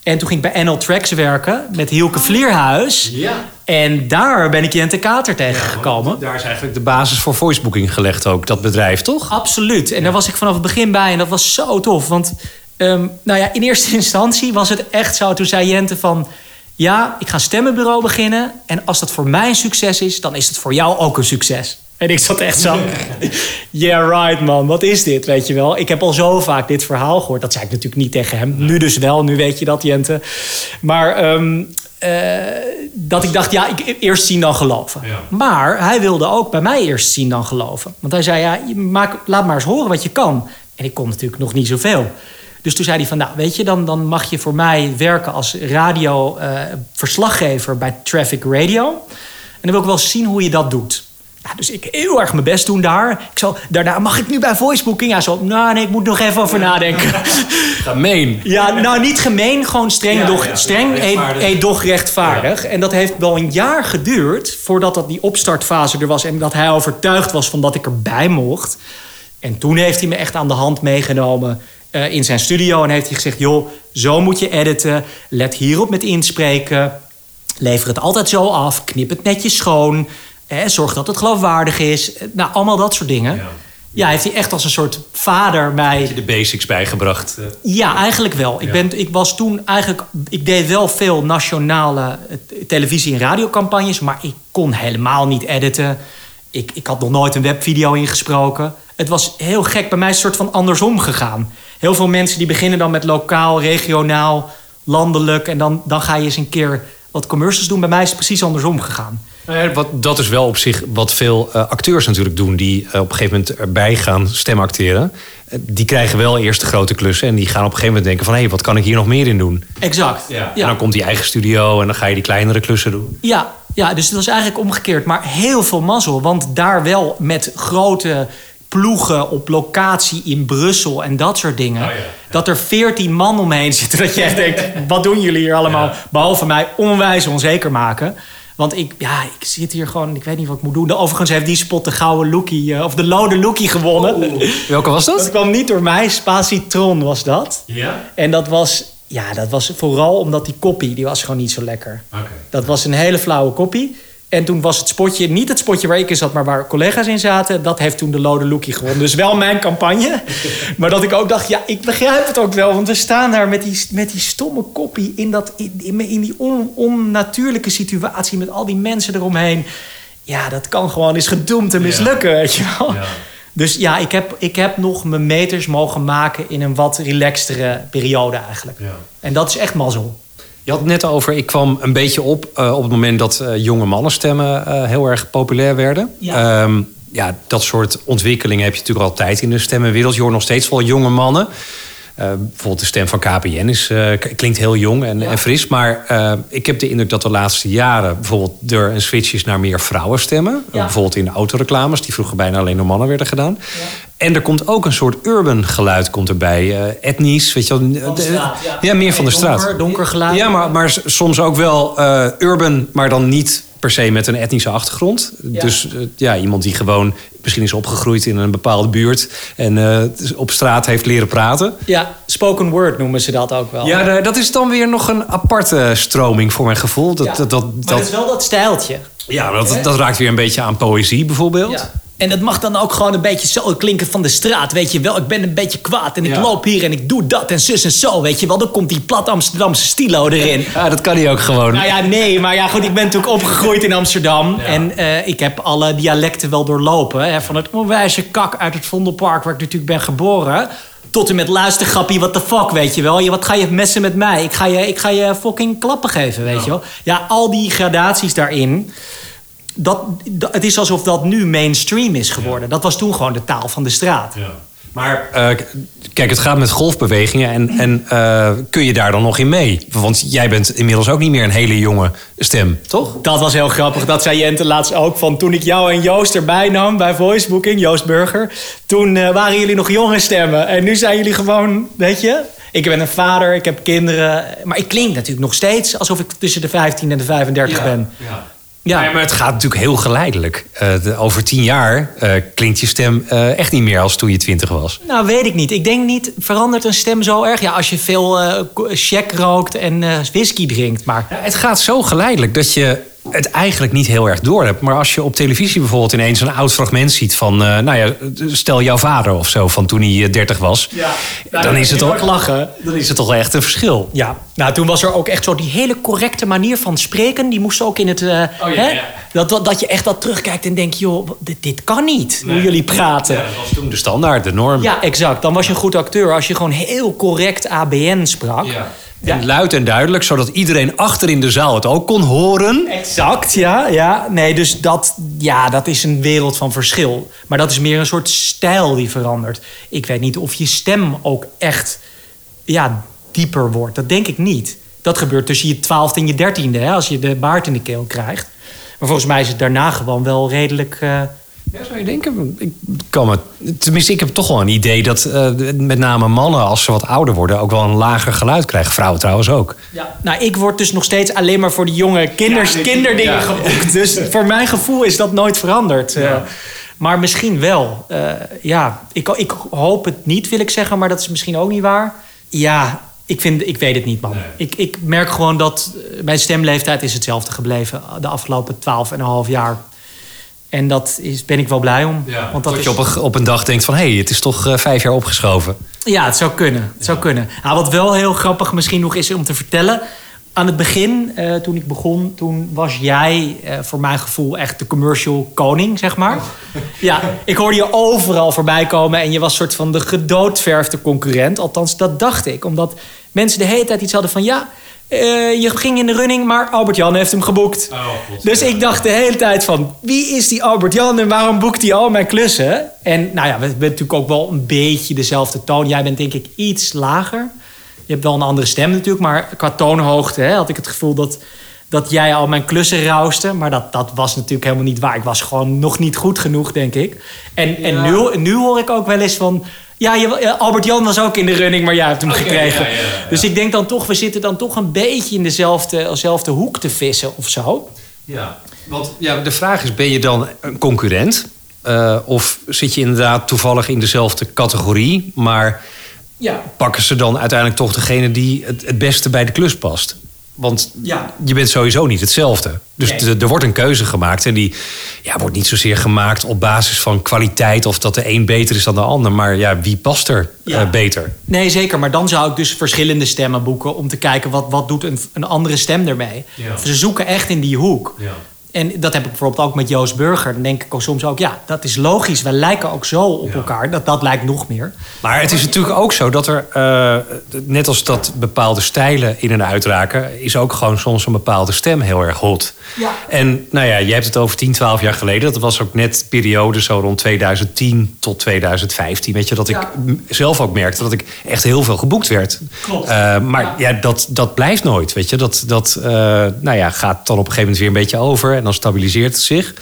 En toen ging ik bij NL Tracks werken met Hielke Vleerhuis. Ja. En daar ben ik Jente Kater tegengekomen. Daar is eigenlijk de basis voor voicebooking gelegd ook, dat bedrijf, toch? Absoluut. En daar was ik vanaf het begin bij en dat was zo tof. Want ehm, nou ja, in eerste instantie was het echt zo. Toen zei Jente van... Ja, ik ga een stemmenbureau beginnen. En als dat voor mij een succes is, dan is het voor jou ook een succes. En ik zat echt zo... Yeah, right man, wat is dit, weet je wel? Ik heb al zo vaak dit verhaal gehoord. Dat zei ik natuurlijk niet tegen hem. Nu dus wel, nu weet je dat, Jente. Maar ehm, eh, dat ik dacht, ja, ik, eerst zien dan geloven. Ja. Maar hij wilde ook bij mij eerst zien dan geloven. Want hij zei, ja, maak, laat maar eens horen wat je kan. En ik kon natuurlijk nog niet zoveel. Dus toen zei hij van, nou, weet je, dan, dan mag je voor mij werken als radio-verslaggever bij Traffic Radio. En dan wil ik wel zien hoe je dat doet. Dus ik heel erg mijn best doen daar. Ik zo, daarna mag ik nu bij voicebooking? Ja, zo, nou nee, ik moet nog even over nadenken. Gemeen. Ja, nou niet gemeen, gewoon streng, Ja, doch, ja, streng ja, e- rechtvaardig. e- doch rechtvaardig. En dat heeft wel een jaar geduurd voordat dat die opstartfase er was en dat hij overtuigd was van dat ik erbij mocht. En toen heeft hij me echt aan de hand meegenomen eh, in zijn studio en heeft hij gezegd: joh, zo moet je editen, let hierop met inspreken, lever het altijd zo af, knip het netjes schoon, eh, zorg dat het geloofwaardig is. Eh, Nou, allemaal dat soort dingen. Ja. Ja, heeft hij echt als een soort vader mij De basics bijgebracht. eh. ja, eigenlijk wel. Ik, ben, ik was toen eigenlijk. Ik deed wel veel nationale eh, televisie- en radiocampagnes, maar ik kon helemaal niet editen. Ik, ik had nog nooit een webvideo ingesproken. Het was heel gek. Bij mij is het soort van andersom gegaan. Heel veel mensen die beginnen dan met lokaal, regionaal, landelijk. En dan, dan ga je eens een keer wat commercials doen. Bij mij is precies andersom gegaan. Nou ja, wat, dat is wel op zich wat veel eh, acteurs natuurlijk doen... die eh, op een gegeven moment erbij gaan stemacteren. Eh, die krijgen wel eerst de grote klussen... en die gaan op een gegeven moment denken van... hé, wat kan ik hier nog meer in doen? Exact. En dan komt die eigen studio en dan ga je die kleinere klussen doen. Ja, ja, dus het was eigenlijk omgekeerd. Maar heel veel mazzel. Want daar wel met grote ploegen op locatie in Brussel en dat soort dingen. Oh ja, ja. Dat er veertien man omheen zitten. Dat je echt denkt, wat doen jullie hier allemaal? Ja. Behalve mij onwijs onzeker maken. Want ik, ja, ik zit hier gewoon, ik weet niet wat ik moet doen. Overigens heeft die spot de gouden lookie, eh, of de lode lookie gewonnen. Welke was Dat dat? kwam niet door mij, Spacitron was dat. Ja. En dat was, ja, dat was vooral omdat die koppie, die was gewoon niet zo lekker. Oké. Dat was een hele flauwe kopie. En toen was het spotje, niet het spotje waar ik in zat, maar waar collega's in zaten. Dat heeft toen de Lode Lookie gewonnen. Dus wel mijn campagne. Maar dat ik ook dacht, ja, ik begrijp het ook wel. Want we staan daar met die, met die stomme kopie in, dat, in, in die on, onnatuurlijke situatie met al die mensen eromheen. Ja, dat kan gewoon eens gedoemd te mislukken, weet je wel. Ja. Dus ja, ik heb, ik heb nog mijn meters mogen maken in een wat relaxtere periode eigenlijk. Ja. En dat is echt mazzel. Je had het net over, ik kwam een beetje op eh, op het moment dat eh, jonge mannenstemmen eh, heel erg populair werden. Ja. Ehm, ja, dat soort ontwikkelingen heb je natuurlijk altijd in de stemmenwereld. Je hoort nog steeds wel jonge mannen. Eh, bijvoorbeeld de stem van KPN is, eh, klinkt heel jong en, en fris. Maar eh, ik heb de indruk dat de laatste jaren bijvoorbeeld er een switch is naar meer vrouwenstemmen. Ja. bijvoorbeeld in de autoreclames, die vroeger bijna alleen door mannen werden gedaan. En er komt ook een soort urban geluid komt erbij. eh etnisch, weet je wel. Van de straat, ja. meer van de straat. Donker, donker geluid. Ja, maar, maar soms ook wel urban, maar dan niet per se met een etnische achtergrond. Dus eh, ja, iemand die gewoon misschien is opgegroeid in een bepaalde buurt en eh, op straat heeft leren praten. Ja, spoken word noemen ze dat ook wel. Ja, da- dat is dan weer nog een aparte stroming voor mijn gevoel. Dat, Ja. dat, dat, maar dat is wel dat stijltje. ja, dat, dat raakt weer een beetje aan poëzie bijvoorbeeld. Ja. En dat mag dan ook gewoon een beetje zo klinken van de straat. Weet je wel, ik ben een beetje kwaad en ik Ja. loop hier en ik doe dat en zus en zo. Weet je wel, dan komt die plat Amsterdamse stilo erin. Ja, dat kan hij ook gewoon. Nou ja, nee, maar ja, goed, ik ben natuurlijk opgegroeid in Amsterdam. En eh, ik heb alle dialecten wel doorlopen. Hè, van het onwijze kak uit het Vondelpark, waar ik natuurlijk ben geboren. Tot en met luistergrappie, what the fuck, weet je wel. Je, wat ga je messen met mij? Ik ga je, ik ga je fucking klappen geven, weet je wel. Ja, al die gradaties daarin. Dat, dat- het is alsof dat nu mainstream is geworden. Dat was toen gewoon de taal van de straat. Maar eh, kijk, het gaat met golfbewegingen en, en eh, kun je daar dan nog in mee? Want jij bent inmiddels ook niet meer een hele jonge stem, toch? Dat was heel grappig. Dat zei Jente laatst ook. Van toen ik jou en Joost erbij nam bij Voicebooking, Joost Burger. Toen eh, waren jullie nog jonge stemmen. En nu zijn jullie gewoon, weet je. Ik ben een vader, ik heb kinderen. Maar ik klink natuurlijk nog steeds alsof ik tussen de 15 en de 35 ben. Ja. Ja, maar het gaat natuurlijk heel geleidelijk. Eh, de- over tien jaar eh, klinkt je stem eh, echt niet meer als toen je twintig was. Nou, weet ik niet. Ik denk niet, verandert een stem zo erg? Ja, als je veel check rookt en whisky drinkt. Maar Ja, het gaat zo geleidelijk dat je het eigenlijk niet heel erg door hebt. Maar als je op televisie bijvoorbeeld ineens een oud fragment ziet van... eh, nou ja, stel jouw vader of zo, van toen hij eh, 30 was. dan, is het toch, lachen. dan is het toch echt een verschil. Ja, nou toen was er ook echt zo die hele correcte manier van spreken. Die moest ook in het... eh, hè? Dat, dat, dat je echt dat terugkijkt en denkt... joh, dit, dit kan niet, hoe jullie praten. Dat was toen de standaard, de norm. Ja, exact. Dan was je een goed acteur als je gewoon heel correct ABN sprak. En luid en duidelijk, zodat iedereen achter in de zaal het ook kon horen. Exact, ja, ja. Nee, dus dat, ja, dat is een wereld van verschil. Maar dat is meer een soort stijl die verandert. Ik weet niet of je stem ook echt ja, dieper wordt. Dat denk ik niet. Dat gebeurt tussen je twaalfde en je dertiende, hè, als je de baard in de keel krijgt. Maar volgens mij is het daarna gewoon wel redelijk... eh, Ja, zou je denken? Ik kan me, tenminste, ik heb toch wel een idee dat eh, met name mannen, als ze wat ouder worden, ook wel een lager geluid krijgen. Vrouwen trouwens ook. Ja, nou, ik word dus nog steeds alleen maar voor de jonge kinders, kinderdingen ja. geboekt. Dus voor mijn gevoel is dat nooit veranderd. Eh, maar misschien wel. Eh, ja, ik, ik hoop het niet, wil ik zeggen, maar dat is misschien ook niet waar. Ja, ik, vind, ik weet het niet, man. Ik, ik merk gewoon dat mijn stemleeftijd is hetzelfde gebleven de afgelopen twaalf en een half jaar. En dat is, ben ik wel blij om. Want dat dat is, je op een, op een dag denkt van, hé, hey, het is toch eh, vijf jaar opgeschoven. Ja, het zou kunnen. Het zou kunnen. Nou, wat wel heel grappig misschien nog is om te vertellen. Aan het begin, eh, toen ik begon, toen was jij eh, voor mijn gevoel echt de commercial koning, zeg maar. Ja, ik hoorde je overal voorbij komen en je was soort van de gedoodverfde concurrent. Althans, dat dacht ik. Omdat mensen de hele tijd iets hadden van ja. eh, je ging in de running, maar Albert-Jan heeft hem geboekt. dus ik dacht de hele tijd van... wie is die Albert-Jan en waarom boekt hij al mijn klussen? En nou ja, we hebben natuurlijk ook wel een beetje dezelfde toon. Jij bent denk ik iets lager. Je hebt wel een andere stem natuurlijk, maar qua toonhoogte hè, had ik het gevoel dat, dat jij al mijn klussen rauste. Maar dat, dat was natuurlijk helemaal niet waar. Ik was gewoon nog niet goed genoeg, denk ik. En, en nu, nu hoor ik ook wel eens van. Ja, je, ja, Albert-Jan was ook in de running, maar jij hebt hem gekregen. Dus ik denk dan toch, we zitten dan toch een beetje in dezelfde, dezelfde hoek te vissen of zo. Ja, want ja, de vraag is, ben je dan een concurrent? Eh, of zit je inderdaad toevallig in dezelfde categorie, maar Ja, pakken ze dan uiteindelijk toch degene die het, het beste bij de klus past? Want Ja. je bent sowieso niet hetzelfde. Dus Nee. er- wordt een keuze gemaakt. En die ja, wordt niet zozeer gemaakt op basis van kwaliteit... of dat de een beter is dan de ander. Maar ja, wie past er Ja. eh, beter? Nee, zeker. Maar dan zou ik dus verschillende stemmen boeken... om te kijken wat, wat doet een, een andere stem ermee. Ja. Ze zoeken echt in die hoek. En dat heb ik bijvoorbeeld ook met Joost Burger. Dan denk ik ook soms ook, ja, dat is logisch. Wij lijken ook zo op elkaar. Dat, dat lijkt nog meer. Maar het is natuurlijk ook zo dat er, eh, net als dat bepaalde stijlen in en uit raken, is ook gewoon soms een bepaalde stem heel erg hot. Ja. En nou ja, jij hebt het over 10, 12 jaar geleden. Dat was ook net periode zo rond 2010 tot 2015. Weet je, dat ik Ja. zelf ook merkte dat ik echt heel veel geboekt werd. Klopt. Eh, maar ja, dat, dat blijft nooit. Weet je, dat, dat eh, nou ja, gaat dan op een gegeven moment weer een beetje over en dan stabiliseert het zich.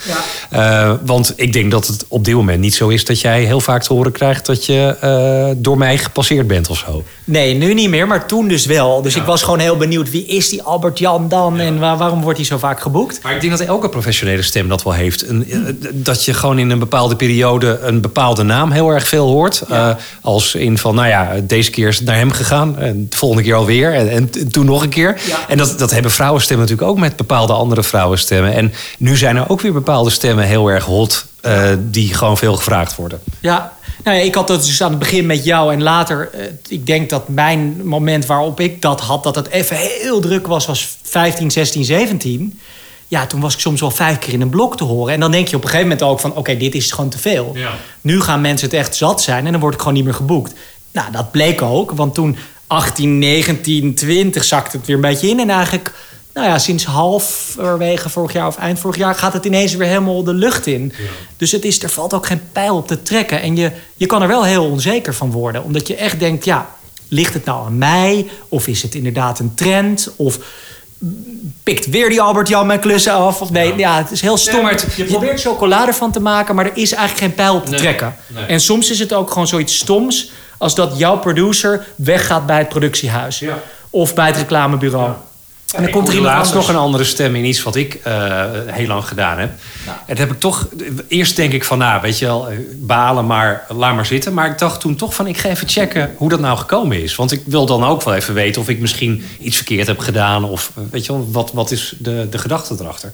Eh, want ik denk dat het op dit moment niet zo is dat jij heel vaak te horen krijgt dat je eh, door mij gepasseerd bent of zo. Nee, nu niet meer, maar toen dus wel. Dus ik was gewoon heel benieuwd, wie is die Albert Jan dan? En waar- waarom wordt hij zo vaak geboekt? Maar ik denk dat elke professionele stem dat wel heeft. Een, eh, dat je gewoon in een bepaalde periode een bepaalde naam heel erg veel hoort. Eh, als in van, nou ja, deze keer is het naar hem gegaan. En de volgende keer alweer. En, en toen nog een keer. En dat, dat hebben vrouwenstemmen natuurlijk ook met bepaalde andere vrouwenstemmen. En nu zijn er ook weer bepaalde stemmen heel erg hot. eh, die gewoon veel gevraagd worden. Ja, nou ja, ik had dat dus aan het begin met jou en later. eh, ik denk dat mijn moment waarop ik dat had, dat het even heel druk was, was 15, 16, 17. Ja, toen was ik soms wel vijf keer in een blok te horen. En dan denk je op een gegeven moment ook van, oké, dit is gewoon te veel. Ja. Nu gaan mensen het echt zat zijn en dan word ik gewoon niet meer geboekt. Nou, dat bleek ook, want toen 18, 19, 20 zakte het weer een beetje in. En eigenlijk, nou ja, sinds halverwege vorig jaar of eind vorig jaar gaat het ineens weer helemaal de lucht in. Dus het is, er valt ook geen pijl op te trekken. En je, je kan er wel heel onzeker van worden, omdat je echt denkt, ja, ligt het nou aan mij? Of is het inderdaad een trend? Of pikt weer die Albert Jan mijn klussen af? Of nee, ja, het is heel stom. Nee, je probeert chocolade van te maken, maar er is eigenlijk geen pijl op te Nee, trekken. nee. En soms is het ook gewoon zoiets stoms als dat jouw producer weggaat bij het productiehuis. Ja. Of bij het reclamebureau. En dan komt er laatst nog een andere stem in iets wat ik eh, heel lang gedaan heb. En dat heb ik toch... Eerst denk ik van, nou, weet je wel, eh, balen, maar laat maar zitten. Maar ik dacht toen toch van, ik ga even checken hoe dat nou gekomen is. Want ik wil dan ook wel even weten of ik misschien iets verkeerd heb gedaan. Of, eh, weet je wel, wat, wat is de, de gedachte erachter?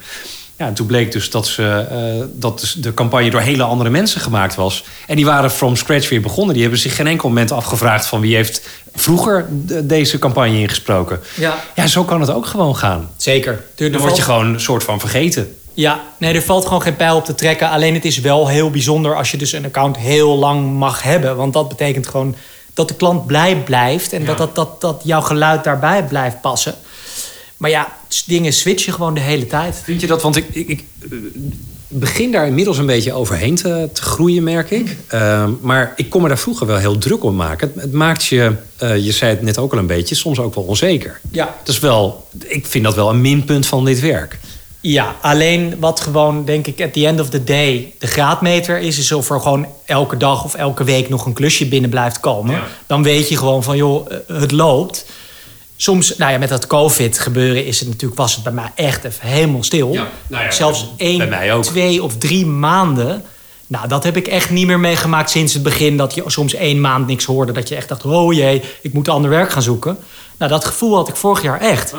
Ja, en toen bleek dus dat, ze, eh, dat dus de campagne door hele andere mensen gemaakt was. En die waren from scratch weer begonnen. Die hebben zich geen enkel moment afgevraagd van wie heeft vroeger de- deze campagne ingesproken. Ja. Ja, zo kan het ook gewoon gaan. Zeker. Er- er Dan word je gewoon een soort van vergeten. Ja, nee, er valt gewoon geen pijl op te trekken. Alleen het is wel heel bijzonder als je dus een account heel lang mag hebben. Want dat betekent gewoon dat de klant blij blijft. En dat, dat, dat, dat jouw geluid daarbij blijft passen. Maar ja, dingen switchen gewoon de hele tijd. Vind je dat? Want ik, ik, ik eh, begin daar inmiddels een beetje overheen te, te groeien, merk ik. Eh, maar ik kon me daar vroeger wel heel druk om maken. Het, het maakt je, eh, je zei het net ook al een beetje, soms ook wel onzeker. Ja. Is wel, ik vind dat wel een minpunt van dit werk. Ja, alleen wat gewoon, denk ik, at the end of the day de graadmeter is... is of er gewoon elke dag of elke week nog een klusje binnen blijft komen. Ja. Dan weet je gewoon van, joh, eh, het loopt. Soms, nou ja, met dat covid gebeuren is het natuurlijk... was het bij mij echt even helemaal stil. Ja, nou ja, Zelfs één, twee of drie maanden... Nou, dat heb ik echt niet meer meegemaakt sinds het begin. Dat je soms één maand niks hoorde. Dat je echt dacht, oh jee, ik moet ander werk gaan zoeken. Nou, dat gevoel had ik vorig jaar echt.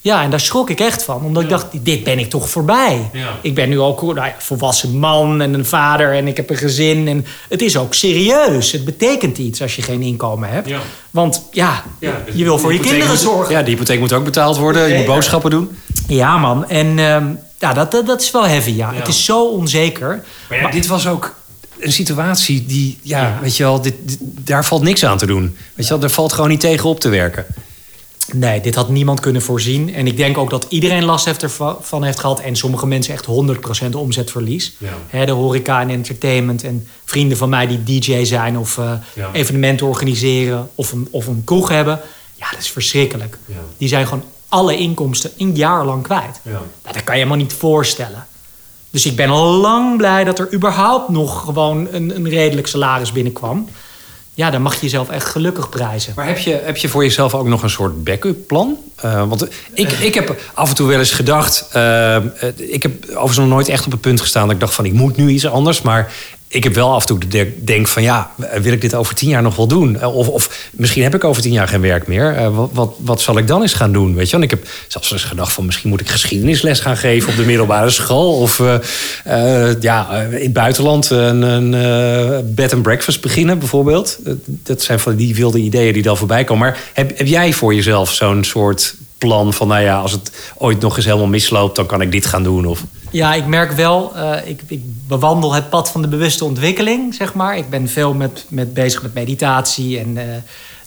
Ja, en daar schrok ik echt van. Omdat ik dacht, dit ben ik toch voorbij. Ja. Ik ben nu ook nou ja, volwassen man en een vader en ik heb een gezin. En het is ook serieus. Het betekent iets als je geen inkomen hebt. Want ja, je wil voor je kinderen zorgen. Ja, die hypotheek moet ook betaald worden. Je moet boodschappen doen. Ja, man. En ehm, ja, dat, dat, dat is wel heavy, ja. Het is zo onzeker. Maar dit was ook een situatie die, ja, weet je wel, dit, dit- daar valt niks aan te doen. Weet je wel, daar valt gewoon niet tegen op te werken. Nee, dit had niemand kunnen voorzien. En ik denk ook dat iedereen last heeft ervan heeft gehad. En sommige mensen echt 100% omzetverlies. Ja. De horeca en entertainment. En vrienden van mij die DJ zijn of eh, Ja. evenementen organiseren. Of een, of een kroeg hebben. Ja, dat is verschrikkelijk. Ja. Die zijn gewoon alle inkomsten een jaar lang kwijt. Ja. Nou, dat kan je helemaal niet voorstellen. Dus ik ben al lang blij dat er überhaupt nog gewoon een, een redelijk salaris binnenkwam. Ja, dan mag je jezelf echt gelukkig prijzen. Maar heb je, heb je voor jezelf ook nog een soort backup plan? Eh, want ik, ik heb af en toe wel eens gedacht... eh, eh, ik heb overigens nog nooit echt op het punt gestaan... dat ik dacht van ik moet nu iets anders. Maar ik heb wel af en toe de de- denk van ja, wil ik dit over tien jaar nog wel doen? Eh, Of, of misschien heb ik over tien jaar geen werk meer. Eh, wat, wat, zal ik dan eens gaan doen? Weet je? Want ik heb zelfs eens gedacht van misschien moet ik geschiedenisles gaan geven op de middelbare school. Of eh, ja, in het buitenland een, een bed and breakfast beginnen bijvoorbeeld. Dat zijn van die wilde ideeën die dan voorbij komen. Maar heb, heb jij voor jezelf zo'n soort plan van nou ja, als het ooit nog eens helemaal misloopt, dan kan ik dit gaan doen? Of... Ja, ik merk wel, eh, ik, ik bewandel het pad van de bewuste ontwikkeling, zeg maar. Ik ben veel met, met bezig met meditatie en eh,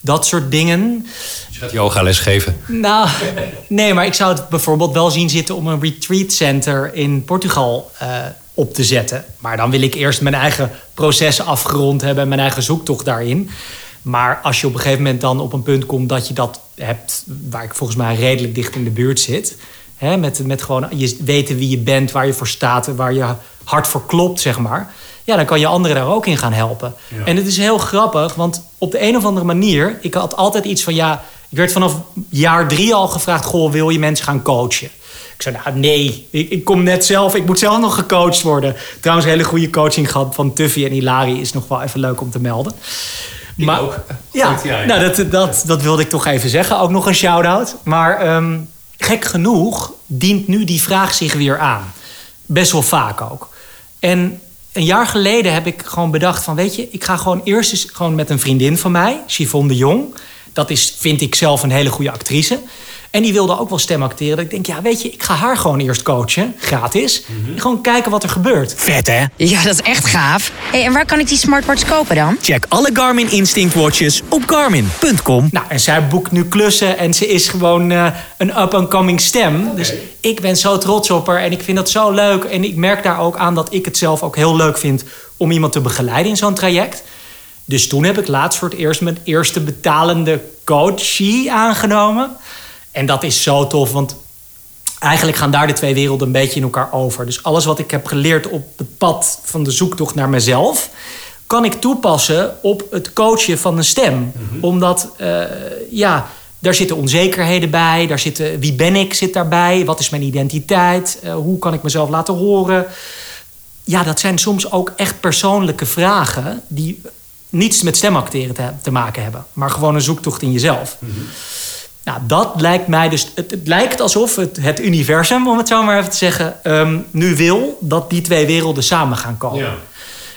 dat soort dingen. Je gaat yogales geven. Nou, nee, maar ik zou het bijvoorbeeld wel zien zitten om een retreat center in Portugal eh, op te zetten. Maar dan wil ik eerst mijn eigen processen afgerond hebben en mijn eigen zoektocht daarin. Maar als je op een gegeven moment dan op een punt komt dat je dat hebt, waar ik volgens mij redelijk dicht in de buurt zit. Hè, met, met gewoon je weten wie je bent, waar je voor staat, en waar je hart voor klopt, zeg maar. ja, dan kan je anderen daar ook in gaan helpen. En het is heel grappig, want op de een of andere manier, ik had altijd iets van ja, ik werd vanaf jaar drie al gevraagd: Goh, wil je mensen gaan coachen? Ik zei, nou nee, ik, ik kom net zelf, ik moet zelf nog gecoacht worden. Trouwens, een hele goede coaching gehad van Tuffy en Hilari is nog wel even leuk om te melden. maar, ook. Ja, Goed, ja, ja. nou, dat, dat, dat wilde ik toch even zeggen. Ook nog een shout-out. Maar ehm, gek genoeg dient nu die vraag zich weer aan. Best wel vaak ook. En een jaar geleden heb ik gewoon bedacht van... weet je, ik ga gewoon eerst eens gewoon met een vriendin van mij... Chivonne de Jong. Dat is, vind ik zelf, een hele goede actrice. En die wilde ook wel stem acteren. Dat ik denk, ja, weet je, ik ga haar gewoon eerst coachen. Gratis. En gewoon kijken wat er gebeurt. Vet hè? Ja, dat is echt gaaf. Hey, en waar kan ik die smartwatch kopen dan? Check alle Garmin Instinct watches op garmin.com. Nou, en zij boekt nu klussen en ze is gewoon eh, een up-and-coming stem. Dus ik ben zo trots op haar en ik vind dat zo leuk. En ik merk daar ook aan dat ik het zelf ook heel leuk vind om iemand te begeleiden in zo'n traject. Dus toen heb ik laatst voor het eerst mijn eerste betalende coachie aangenomen. En dat is zo tof, want eigenlijk gaan daar de twee werelden een beetje in elkaar over. Dus alles wat ik heb geleerd op het pad van de zoektocht naar mezelf, kan ik toepassen op het coachen van een stem. Omdat, eh, ja, daar zitten onzekerheden bij. Daar zitten, wie ben ik zit daarbij? Wat is mijn identiteit? Eh, hoe kan ik mezelf laten horen? Ja, dat zijn soms ook echt persoonlijke vragen die niets met stemacteren te, te maken hebben. Maar gewoon een zoektocht in jezelf. Nou, dat lijkt mij dus. Het, het lijkt alsof het, het universum, om het zo maar even te zeggen, ehm, nu wil dat die twee werelden samen gaan komen.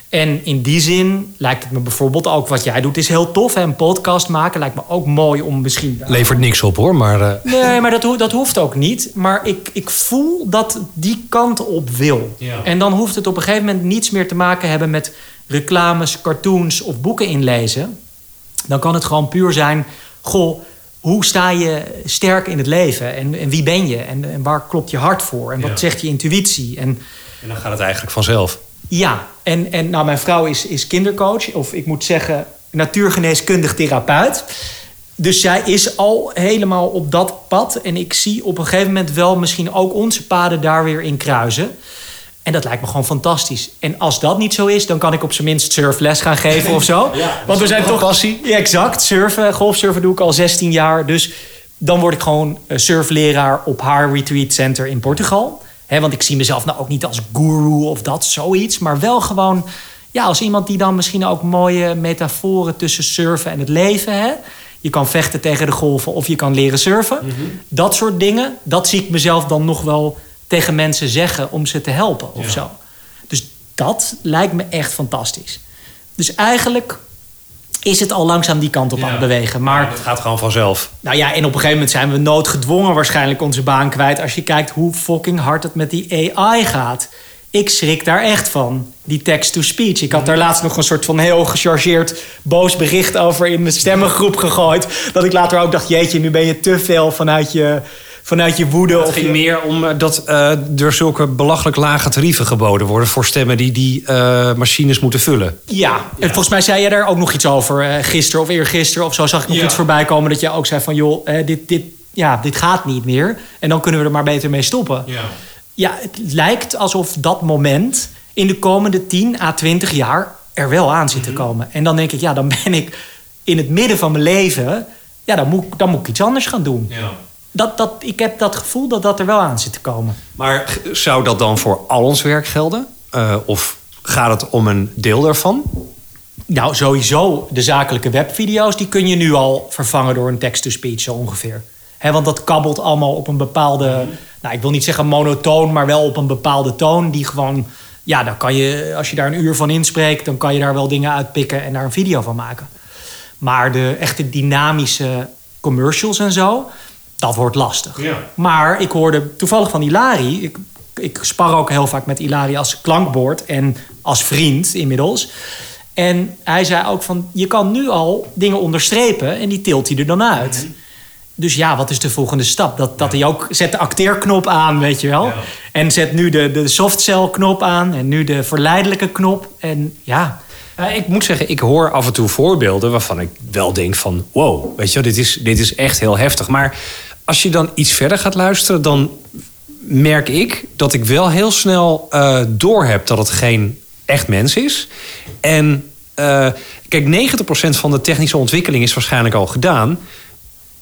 En in die zin lijkt het me bijvoorbeeld ook wat jij doet, is heel tof. Hè? Een podcast maken lijkt me ook mooi om misschien. Levert niks op hoor, maar eh, Nee, maar dat, ho- dat hoeft ook niet. Maar ik, ik voel dat die kant op wil. Ja. En dan hoeft het op een gegeven moment niets meer te maken hebben met reclames, cartoons of boeken inlezen. Dan kan het gewoon puur zijn: goh, hoe sta je sterk in het leven? En, en wie ben je? En, en waar klopt je hart voor? En wat Ja. zegt je intuïtie? En en dan gaat het eigenlijk vanzelf. ja, en, en nou, mijn vrouw is, is kindercoach, of ik moet zeggen natuurgeneeskundig therapeut. Dus zij is al helemaal op dat pad. En ik zie op een gegeven moment wel misschien ook onze paden daar weer in kruisen. En dat lijkt me gewoon fantastisch. En als dat niet zo is, dan kan ik op zijn minst surfles gaan geven of zo. Want we zijn toch passie. Ja, exact. Surfen, golfsurfen doe ik al 16 jaar. Dus dan word ik gewoon eh, surfleraar op haar retreat center in Portugal. Want ik zie mezelf nou ook niet als guru of dat, zoiets. Maar wel gewoon ja, als iemand die dan misschien ook mooie metaforen tussen surfen en het leven. Je kan vechten tegen de golven of je kan leren surfen. Dat soort dingen, dat zie ik mezelf dan nog wel tegen mensen zeggen om ze te helpen of zo. Dus dat lijkt me echt fantastisch. Dus eigenlijk is het al langzaam die kant op aan het bewegen. Maar Het gaat gewoon vanzelf. nou ja, en op een gegeven moment zijn we noodgedwongen waarschijnlijk onze baan kwijt. Als je kijkt hoe fucking hard het met die AI gaat. Ik schrik daar echt van. Die text-to-speech. Ik had daar laatst nog een soort van heel gechargeerd boos bericht over in de stemmengroep gegooid. Dat ik later ook dacht, jeetje, nu ben je te veel vanuit je, vanuit je woede. Het of ging je- meer om eh, dat eh, er zulke belachelijk lage tarieven geboden worden voor stemmen die die eh, machines moeten vullen. Ja, en volgens mij zei jij daar ook nog iets over gisteren of eergisteren of zo. Zag ik nog Ja. iets voorbij komen dat je ook zei van... joh, dit, dit, ja, dit gaat niet meer. En dan kunnen we er maar beter mee stoppen. Ja, het lijkt alsof dat moment in de komende 10 à 20 jaar er wel aan zit te komen. En dan denk ik, ja, dan ben ik in het midden van mijn leven... ja, dan moet, dan moet ik iets anders gaan doen. Dat, dat, ik heb dat gevoel dat dat er wel aan zit te komen. Maar zou dat dan voor al ons werk gelden? Eh, of gaat het om een deel daarvan? Nou, sowieso de zakelijke webvideo's... die kun je nu al vervangen door een text-to-speech zo ongeveer. Want dat kabbelt allemaal op een bepaalde... nou, ik wil niet zeggen monotoon, maar wel op een bepaalde toon... die gewoon... Ja, dan kan je, als je daar een uur van inspreekt... dan kan je daar wel dingen uitpikken en daar een video van maken. Maar de echte dynamische commercials en zo... dat wordt lastig. Maar ik hoorde toevallig van Ilari... Ik, ik spar ook heel vaak met Ilari als klankbord... en als vriend inmiddels... En hij zei ook van, je kan nu al dingen onderstrepen en die tilt hij er dan uit. Dus ja, wat is de volgende stap? Dat, dat hij ook, zet de acteerknop aan, weet je wel. En zet nu de, de softcell knop aan en nu de verleidelijke knop. En ja, Ja, ik moet zeggen, ik hoor af en toe voorbeelden waarvan ik wel denk van... wow, weet je wel, dit is, dit is echt heel heftig. Maar als je dan iets verder gaat luisteren, dan merk ik dat ik wel heel snel eh door heb dat het geen echt mens is. En uh, kijk, 90% van de technische ontwikkeling is waarschijnlijk al gedaan.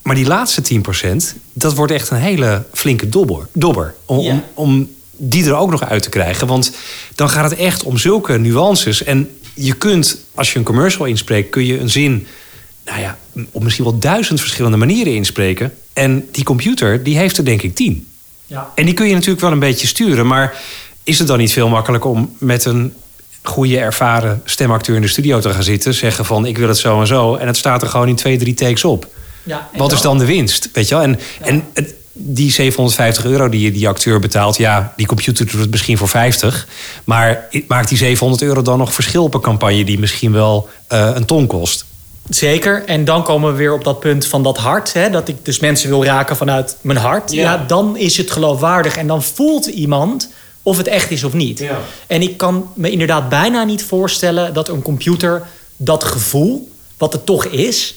Maar die laatste 10%, dat wordt echt een hele flinke dobber. dobber om, om, om die er ook nog uit te krijgen. Want dan gaat het echt om zulke nuances. En je kunt, als je een commercial inspreekt, kun je een zin, nou ja, op misschien wel duizend verschillende manieren inspreken. En die computer, die heeft er denk ik tien. Ja. En die kun je natuurlijk wel een beetje sturen. Maar is het dan niet veel makkelijker om met een goede ervaren stemacteur in de studio te gaan zitten, zeggen van ik wil het zo en zo, en het staat er gewoon in twee, drie takes op. Ja, Wat is dan de winst? Weet je wel? En, en het, die 750 euro die je die acteur betaalt, ja, die computer doet het misschien voor 50. Maar maakt die 700 euro dan nog verschil op een campagne die misschien wel uh, een ton kost? Zeker. En dan komen we weer op dat punt van dat hart. Hè, dat ik dus mensen wil raken vanuit mijn hart. Ja. ja. dan is het geloofwaardig. En dan voelt iemand of het echt is of niet. Ja. En ik kan me inderdaad bijna niet voorstellen dat een computer dat gevoel, wat het toch is,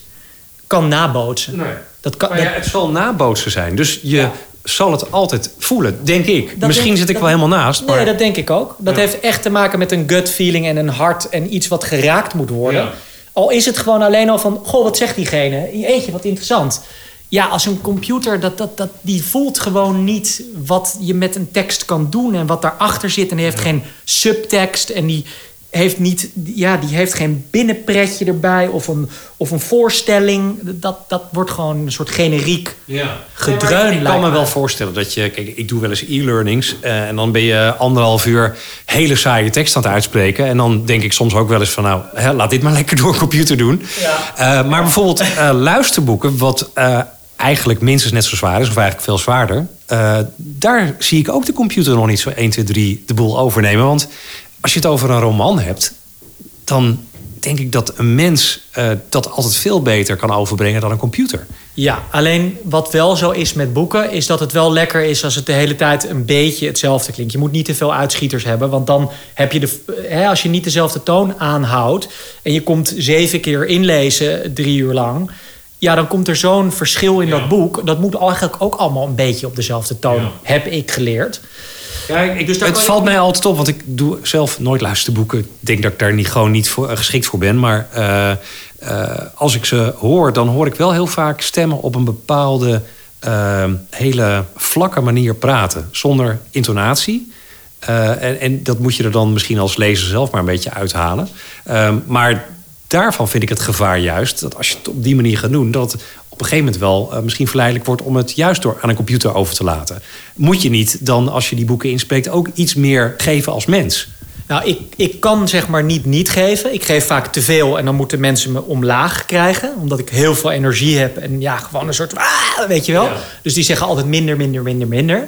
kan nabootsen. Nee. Dat kan, maar ja, het zal nabootsen zijn. Dus je zal het altijd voelen, denk ik. Misschien zit ik wel helemaal naast. Maar... Nee, dat denk ik ook. Dat heeft echt te maken met een gut feeling en een hart en iets wat geraakt moet worden. Al is het gewoon alleen al van, goh, wat zegt diegene? Eetje, wat interessant. Ja, als een computer, dat, dat, dat, die voelt gewoon niet wat je met een tekst kan doen en wat daarachter zit. En die heeft geen subtekst en die, heeft, niet, ja, die heeft geen binnenpretje erbij of een, of een voorstelling. Dat, dat wordt gewoon een soort generiek ja. gedreun. ik kan me wel voorstellen dat je... Kijk, ik doe wel eens e-learnings uh, en dan ben je anderhalf uur hele saaie tekst aan het uitspreken. En dan denk ik soms ook wel eens van nou, hè, laat dit maar lekker door een computer doen. Ja. Uh, maar bijvoorbeeld uh, luisterboeken, wat eigenlijk minstens net zo zwaar is, of eigenlijk veel zwaarder. daar zie ik ook de computer nog niet zo 1, 2, 3 de boel overnemen. Want als je het over een roman hebt, dan denk ik dat een mens uh, dat altijd veel beter kan overbrengen dan een computer. Ja, alleen wat wel zo is met boeken, is dat het wel lekker is als het de hele tijd een beetje hetzelfde klinkt. Je moet niet te veel uitschieters hebben, want dan heb je de. Hè, als je niet dezelfde toon aanhoudt en je komt zeven keer inlezen drie uur lang. Ja, dan komt er zo'n verschil in dat boek. Dat moet eigenlijk ook allemaal een beetje op dezelfde toon, heb ik geleerd. Ja, ik, dus het valt mij altijd op, want ik doe zelf nooit luisterboeken. Ik denk dat ik daar niet, gewoon niet voor, eh, geschikt voor ben. Maar uh, uh, als ik ze hoor, dan hoor ik wel heel vaak stemmen op een bepaalde uh, hele vlakke manier praten. Zonder intonatie. En, en, dat moet je er dan misschien als lezer zelf maar een beetje uithalen. Ehm, maar daarvan vind ik het gevaar juist dat als je het op die manier gaat doen, dat op een gegeven moment wel uh, misschien verleidelijk wordt om het juist door aan een computer over te laten. Moet je niet dan, als je die boeken inspreekt, ook iets meer geven als mens? Nou, ik, ik kan zeg maar niet niet geven. Ik geef vaak te veel en dan moeten mensen me omlaag krijgen. Omdat ik heel veel energie heb en ja, gewoon een soort... Ah, weet je wel? Dus die zeggen altijd minder, minder, minder, minder.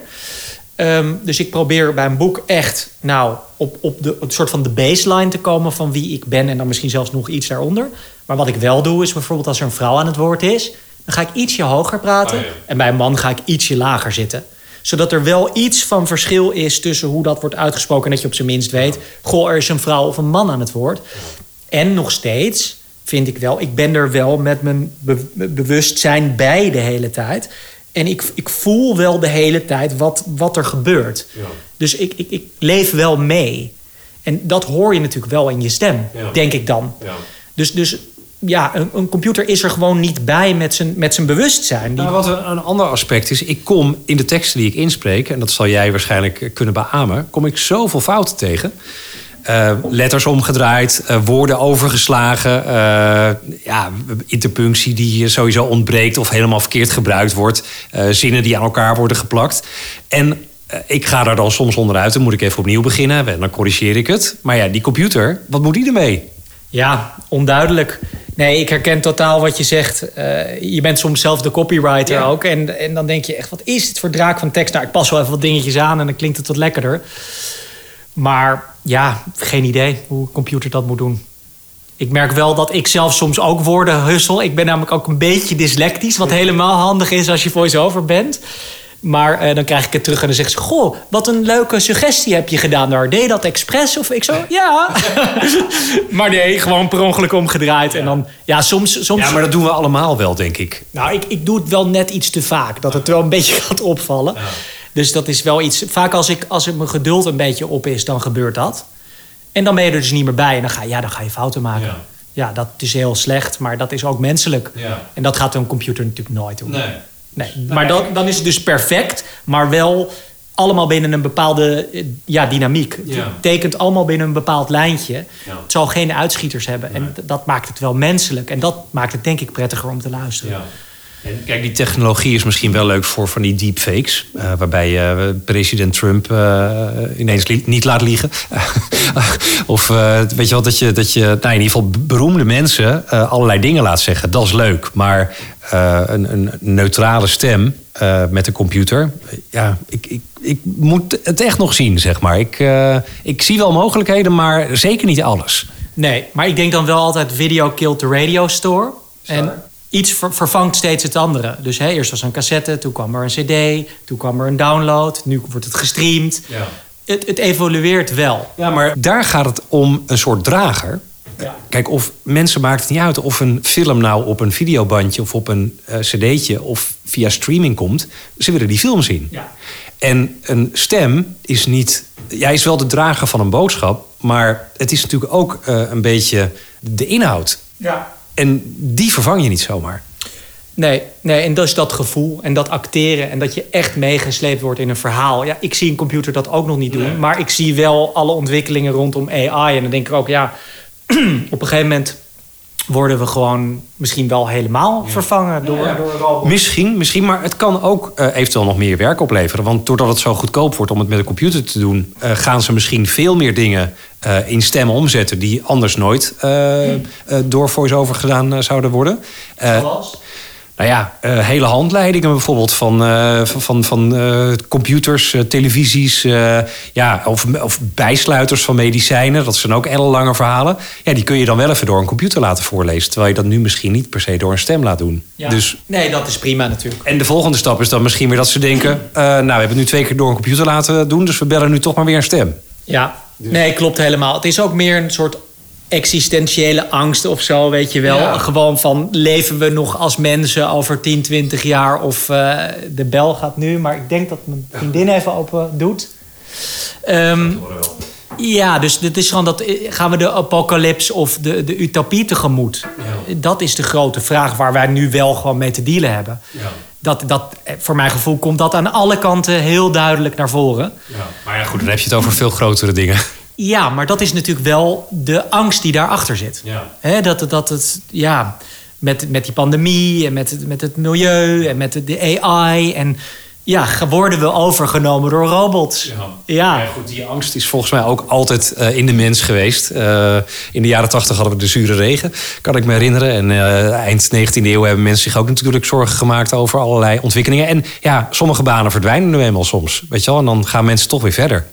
Ehm, dus ik probeer bij een boek echt nou, op, op de een soort van de baseline te komen van wie ik ben. En dan misschien zelfs nog iets daaronder. Maar wat ik wel doe is bijvoorbeeld als er een vrouw aan het woord is dan ga ik ietsje hoger praten. Oh, en bij een man ga ik ietsje lager zitten. Zodat er wel iets van verschil is tussen hoe dat wordt uitgesproken. En dat je op zijn minst weet: goh, er is een vrouw of een man aan het woord. En nog steeds vind ik wel, ik ben er wel met mijn bewustzijn bij de hele tijd. En ik, ik voel wel de hele tijd wat, wat er gebeurt. Ja. Dus ik, ik, ik leef wel mee. En dat hoor je natuurlijk wel in je stem, denk ik dan. Ja. Dus, dus ja, een, een, computer is er gewoon niet bij met zijn, met zijn bewustzijn. Nou, wat een, een, ander aspect is, ik kom in de teksten die ik inspreek, en dat zal jij waarschijnlijk kunnen beamen, kom ik zoveel fouten tegen. Uh, letters omgedraaid, uh, woorden overgeslagen, uh, ja, interpunctie die sowieso ontbreekt of helemaal verkeerd gebruikt wordt, zinnen die aan elkaar worden geplakt. En ik ga daar dan soms onderuit, dan moet ik even opnieuw beginnen en dan corrigeer ik het. Maar ja, die computer, wat moet die ermee? Ja, onduidelijk. Nee, ik herken totaal wat je zegt. Uh, je bent soms zelf de copywriter ook. En, en dan denk je echt, wat is het voor draak van tekst? Nou, ik pas wel even wat dingetjes aan en dan klinkt het wat lekkerder. Maar ja, geen idee hoe een computer dat moet doen. Ik merk wel dat ik zelf soms ook woorden hussel. Ik ben namelijk ook een beetje dyslectisch. Wat helemaal handig is als je voice-over bent. Maar uh, dan krijg ik het terug en dan zegt ze... Goh, wat een leuke suggestie heb je gedaan daar. Deed je dat expres? Of ik zo, ja. maar nee, gewoon per ongeluk omgedraaid. En dan, ja, soms, soms... Ja, maar dat doen we allemaal wel, denk ik. Nou, ik, ik doe het wel net iets te vaak. Dat het wel een beetje gaat opvallen. Ja. Dus dat is wel iets... Vaak als, ik, als het mijn geduld een beetje op is, dan gebeurt dat. En dan ben je er dus niet meer bij en dan ga, ja, dan ga je fouten maken. Ja. Ja. dat is heel slecht, maar dat is ook menselijk. Ja. En dat gaat een computer natuurlijk nooit doen. Nee. Nee, maar dan, dan is het dus perfect, maar wel allemaal binnen een bepaalde eh, ja, dynamiek. Ja. Het tekent allemaal binnen een bepaald lijntje. Ja. Het zal geen uitschieters hebben. En dat maakt het wel menselijk. En dat maakt het denk ik prettiger om te luisteren. Ja. En kijk, die technologie is misschien wel leuk voor van die deepfakes. eh, waarbij je president Trump eh, ineens li- niet laat liegen. of eh, weet je wel, dat je, dat je nou, in ieder geval beroemde mensen eh, allerlei dingen laat zeggen. Dat is leuk. Maar eh, een, een neutrale stem eh, met een computer. Ja, ik, ik, ik moet het echt nog zien, zeg maar. Ik, eh, ik zie wel mogelijkheden, maar zeker niet alles. Nee, maar ik denk dan wel altijd video killed the radio store. En iets ver- vervangt steeds het andere. Dus hè, eerst was een cassette, toen kwam er een cd, toen kwam er een download, nu wordt het gestreamd. Het, het evolueert wel. Ja, maar daar gaat het om een soort drager. Ja. Kijk, of mensen maakt het niet uit of een film nou op een videobandje of op een eh, cd'tje of via streaming komt. Ze willen die film zien. Ja. En een stem is niet. Jij is wel de drager van een boodschap, maar het is natuurlijk ook eh, een beetje de inhoud. Ja. En die vervang je niet zomaar. Nee, nee, en dat is dat gevoel en dat acteren en dat je echt meegesleept wordt in een verhaal. Ja, ik zie een computer dat ook nog niet doen, maar ik zie wel alle ontwikkelingen rondom AI. En dan denk ik ook, ja, op een gegeven moment worden we gewoon misschien wel helemaal vervangen door, door robots. Misschien, misschien, maar het kan ook eh, eventueel nog meer werk opleveren. Want doordat het zo goedkoop wordt om het met een computer te doen, eh, gaan ze misschien veel meer dingen eh, in stemmen omzetten die anders nooit door voice-over gedaan zouden worden. Zoals? Nou ja, eh, hele handleidingen bijvoorbeeld van, eh, van, van, van eh, computers, televisies, eh, ja, of, of bijsluiters van medicijnen. Dat zijn ook ellenlange verhalen. Ja, die kun je dan wel even door een computer laten voorlezen. Terwijl je dat nu misschien niet per se door een stem laat doen. Ja. Dus Nee, dat is prima natuurlijk. en de volgende stap is dan misschien weer dat ze denken... eh, nou, we hebben het nu twee keer door een computer laten doen... dus we bellen nu toch maar weer een stem. Ja, nee, klopt helemaal. Het is ook meer een soort existentiële angst of zo, weet je wel. Ja. Gewoon van, leven we nog als mensen over 10, 20 jaar? Of eh, de bel gaat nu, maar ik denk dat mijn vriendin even open doet. Ehm, ja, dus dit is gewoon dat, eh, gaan we de apocalyps of de, de utopie tegemoet? Dat is de grote vraag waar wij nu wel gewoon mee te dealen hebben. Dat, dat, eh, voor mijn gevoel komt dat aan alle kanten heel duidelijk naar voren. Maar ja, goed, dan heb je het over veel grotere dingen. Ja, maar dat is natuurlijk wel de angst die daarachter zit. Ja. Hè, dat, het- dat het, ja, met, met die pandemie en met, het- met het milieu en met de- de AI. En ja, worden we overgenomen door robots. Ja, goed, die angst is volgens mij ook altijd eh, in de mens geweest. Eh, in de jaren tachtig hadden we de zure regen, kan ik me herinneren. En eh, eind 19e eeuw hebben mensen zich ook natuurlijk zorgen gemaakt over allerlei ontwikkelingen. En ja, sommige banen verdwijnen nu eenmaal soms. Weet je wel, en dan gaan mensen toch weer verder.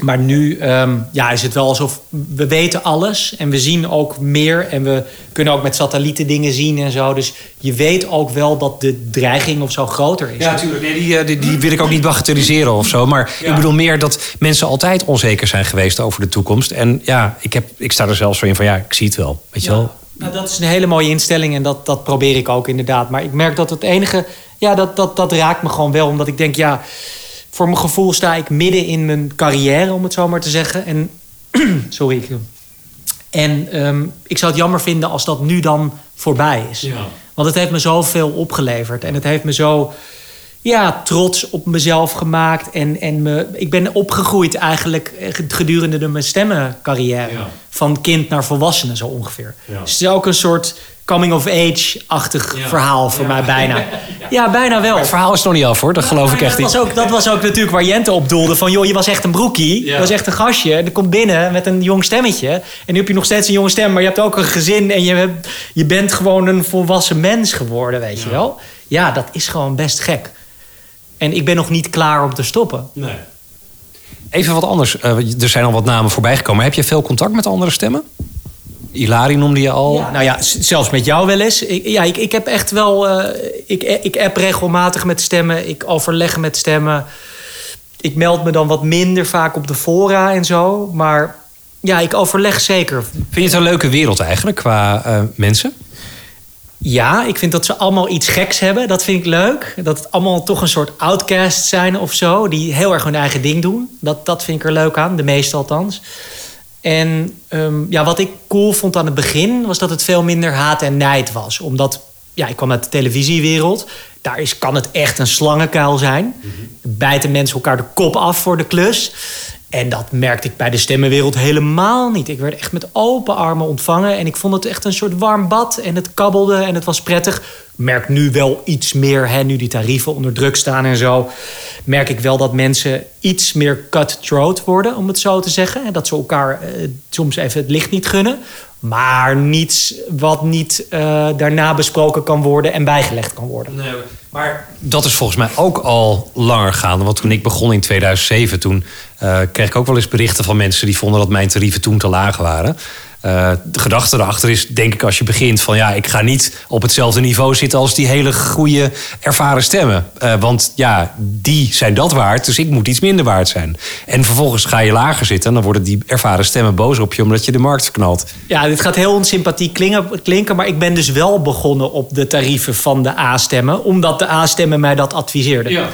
Maar nu ehm, ja, is het wel alsof we weten alles en we zien ook meer. En we kunnen ook met satellieten dingen zien en zo. Dus je weet ook wel dat de dreiging of zo groter is. Ja, natuurlijk. Nee, die, eh, die, die wil ik ook niet bagatelliseren of zo. Maar ik bedoel meer dat mensen altijd onzeker zijn geweest over de toekomst. En ja, ik, heb, ik sta er zelfs zo in van ja, ik zie het wel. Weet je wel? Nou, dat is een hele mooie instelling en dat, dat probeer ik ook inderdaad. Maar ik merk dat het enige, ja, dat, dat, dat raakt me gewoon wel. Omdat ik denk, ja, voor mijn gevoel sta ik midden in mijn carrière, om het zo maar te zeggen. En, sorry. ik- En ehm, ik zou het jammer vinden als dat nu dan voorbij is. Want het heeft me zoveel opgeleverd. En het heeft me zo ja, trots op mezelf gemaakt. En, en me, ik ben opgegroeid eigenlijk gedurende de, mijn stemmencarrière. Van kind naar volwassene zo ongeveer. Dus het is ook een soort coming-of-age-achtig verhaal voor mij bijna. Ja, bijna wel. Het verhaal is nog niet af hoor, dat geloof ik echt dat niet. was, ook, dat was ook natuurlijk waar Jente op doelde. Van joh, je was echt een broekie. Je was echt een gastje. En er komt binnen met een jong stemmetje. En nu heb je nog steeds een jonge stem. Maar je hebt ook een gezin. En je, hebt, je bent gewoon een volwassen mens geworden, weet je wel. Ja, dat is gewoon best gek. En ik ben nog niet klaar om te stoppen. Even wat anders. Eh, er zijn al wat namen voorbij gekomen. Heb je veel contact met andere stemmen? Ilari noemde je al. Nou ja, zelfs met jou wel eens. Ik, ja, ik, ik heb echt wel... eh, ik, ik app regelmatig met stemmen. Ik overleg met stemmen. Ik meld me dan wat minder vaak op de fora en zo. Maar ja, ik overleg zeker. Vind je het een leuke wereld eigenlijk qua eh, mensen? Ja, ik vind dat ze allemaal iets geks hebben. Dat vind ik leuk. Dat het allemaal toch een soort outcast zijn of zo. Die heel erg hun eigen ding doen. Dat, dat vind ik er leuk aan. De meeste althans. En ehm, ja, wat ik cool vond aan het begin... was dat het veel minder haat en nijd was. Omdat, ja, ik kwam uit de televisiewereld. Daar is, kan het echt een slangenkuil zijn. Bijten mensen elkaar de kop af voor de klus. En dat merkte ik bij de stemmenwereld helemaal niet. Ik werd echt met open armen ontvangen. En ik vond het echt een soort warm bad. En het kabbelde en het was prettig. Merk nu wel iets meer, hè, nu die tarieven onder druk staan en zo. Merk ik wel dat mensen iets meer cutthroat worden, om het zo te zeggen. En dat ze elkaar eh, soms even het licht niet gunnen. Maar niets wat niet eh, daarna besproken kan worden en bijgelegd kan worden. Nee, maar dat is volgens mij ook al langer gaande. Want toen ik begon in 2007, toen eh, kreeg ik ook wel eens berichten van mensen die vonden dat mijn tarieven toen te laag waren. Uh, de gedachte erachter is, denk ik, als je begint van ja, ik ga niet op hetzelfde niveau zitten als die hele goede ervaren stemmen. Uh, want ja, die zijn dat waard, dus ik moet iets minder waard zijn. En vervolgens ga je lager zitten en dan worden die ervaren stemmen boos op je omdat je de markt knalt. Ja, dit gaat heel onsympathiek klinken, klinken, maar ik ben dus wel begonnen op de tarieven van de A-stemmen, omdat de A-stemmen mij dat adviseerden. Ja.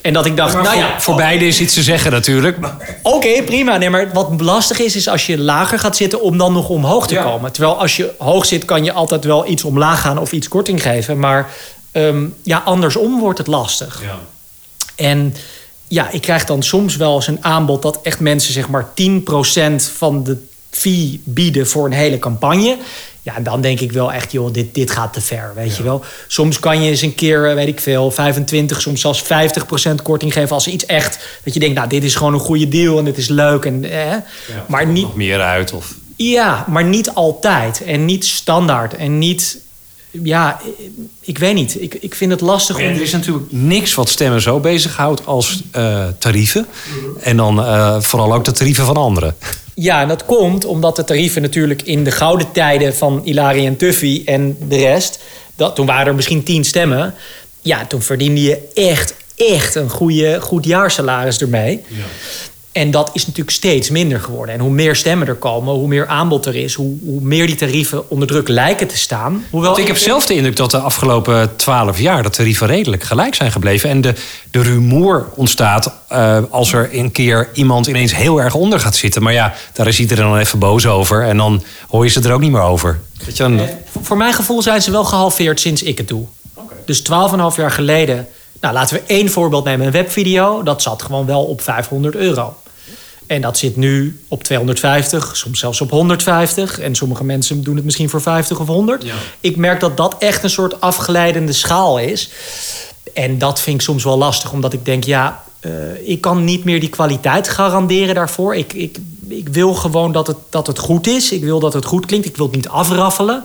En dat ik dacht, nou ja, voor, beide is iets te zeggen natuurlijk. Oké, okay, prima. Nee, maar wat lastig is, is als je lager gaat zitten om dan nog omhoog te komen. Terwijl als je hoog zit, kan je altijd wel iets omlaag gaan of iets korting geven. Maar um, ja, andersom wordt het lastig. Ja. En ja, ik krijg dan soms wel eens een aanbod dat echt mensen zeg maar 10% van de fee bieden voor een hele campagne. Ja, dan denk ik wel echt, joh, dit, dit gaat te ver, weet je wel. Soms kan je eens een keer, eh, weet ik veel, 25, soms zelfs 50% korting geven... als iets echt, dat je denkt, nou, dit is gewoon een goede deal en dit is leuk. En, eh, ja, maar niet nog meer uit of... Ja, maar niet altijd en niet standaard en niet. Ja, ik weet niet. Ik, ik vind het lastig om. Er is natuurlijk niks wat stemmen zo bezighoudt als uh, tarieven. En dan uh, vooral ook de tarieven van anderen. Ja, en dat komt omdat de tarieven natuurlijk in de gouden tijden van Ilari en Tuffy en de rest. Dat, toen waren er misschien tien stemmen. Ja, toen verdiende je echt, echt een goede, goed jaarsalaris ermee. Ja. En dat is natuurlijk steeds minder geworden. En hoe meer stemmen er komen, hoe meer aanbod er is, hoe, hoe meer die tarieven onder druk lijken te staan. Hoewel ik heb zelf de indruk dat de afgelopen twaalf jaar de tarieven redelijk gelijk zijn gebleven. En de, de rumoer ontstaat uh, als er een keer iemand ineens heel erg onder gaat zitten. Maar ja, daar is iedereen dan even boos over. En dan hoor je ze er ook niet meer over. Weet je, dan... eh, voor mijn gevoel zijn ze wel gehalveerd sinds ik het doe. Okay. Dus twaalf en half jaar geleden. Nou, laten we één voorbeeld nemen. Een webvideo, dat zat gewoon wel op 500 euro. En dat zit nu op 250, soms zelfs op 150. En sommige mensen doen het misschien voor 50 of 100. Ja. Ik merk dat dat echt een soort afgeleidende schaal is. En dat vind ik soms wel lastig, omdat ik denk, ja, uh, ik kan niet meer die kwaliteit garanderen daarvoor. Ik, ik, ik wil gewoon dat het, dat het goed is. Ik wil dat het goed klinkt. Ik wil het niet afraffelen.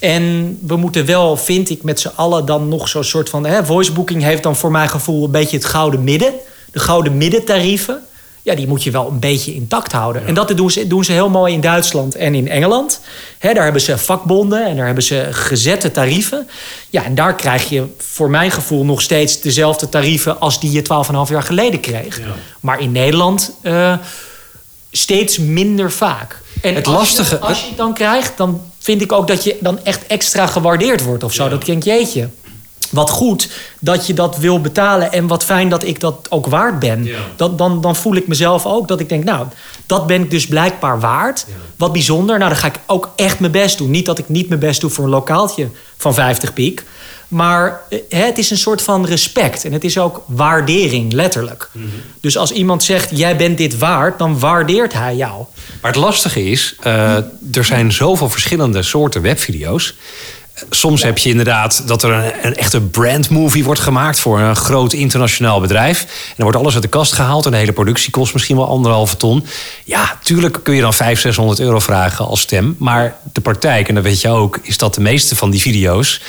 En we moeten wel, vind ik, met z'n allen dan nog zo'n soort van... Hè, voicebooking heeft dan voor mijn gevoel een beetje het gouden midden. De gouden middentarieven ja, die moet je wel een beetje intact houden. En dat doen ze, doen ze heel mooi in Duitsland en in Engeland. He, daar hebben ze vakbonden en daar hebben ze gezette tarieven. Ja, en daar krijg je voor mijn gevoel nog steeds dezelfde tarieven als die je 12,5 jaar geleden kreeg. Ja. Maar in Nederland uh, steeds minder vaak. En het als lastige. Je, als je het dan krijgt, dan vind ik ook dat je dan echt extra gewaardeerd wordt of zo. Ja. Dat denk jeetje wat goed dat je dat wil betalen. En wat fijn dat ik dat ook waard ben. Ja. Dat, dan, dan voel ik mezelf ook dat ik denk, nou, dat ben ik dus blijkbaar waard. Ja. Wat bijzonder. Nou, dan ga ik ook echt mijn best doen. Niet dat ik niet mijn best doe voor een lokaaltje van 50 piek. Maar hè, het is een soort van respect. En het is ook waardering, letterlijk. Mm -hmm. Dus als iemand zegt, jij bent dit waard, dan waardeert hij jou. Maar het lastige is, uh, er zijn zoveel verschillende soorten webvideo's. Soms heb je inderdaad dat er een, een echte brandmovie wordt gemaakt voor een groot internationaal bedrijf. En dan wordt alles uit de kast gehaald en de hele productie kost misschien wel anderhalve ton. Ja, tuurlijk kun je dan 500, 600 euro vragen als stem. Maar de praktijk, en dat weet je ook, is dat de meeste van die video's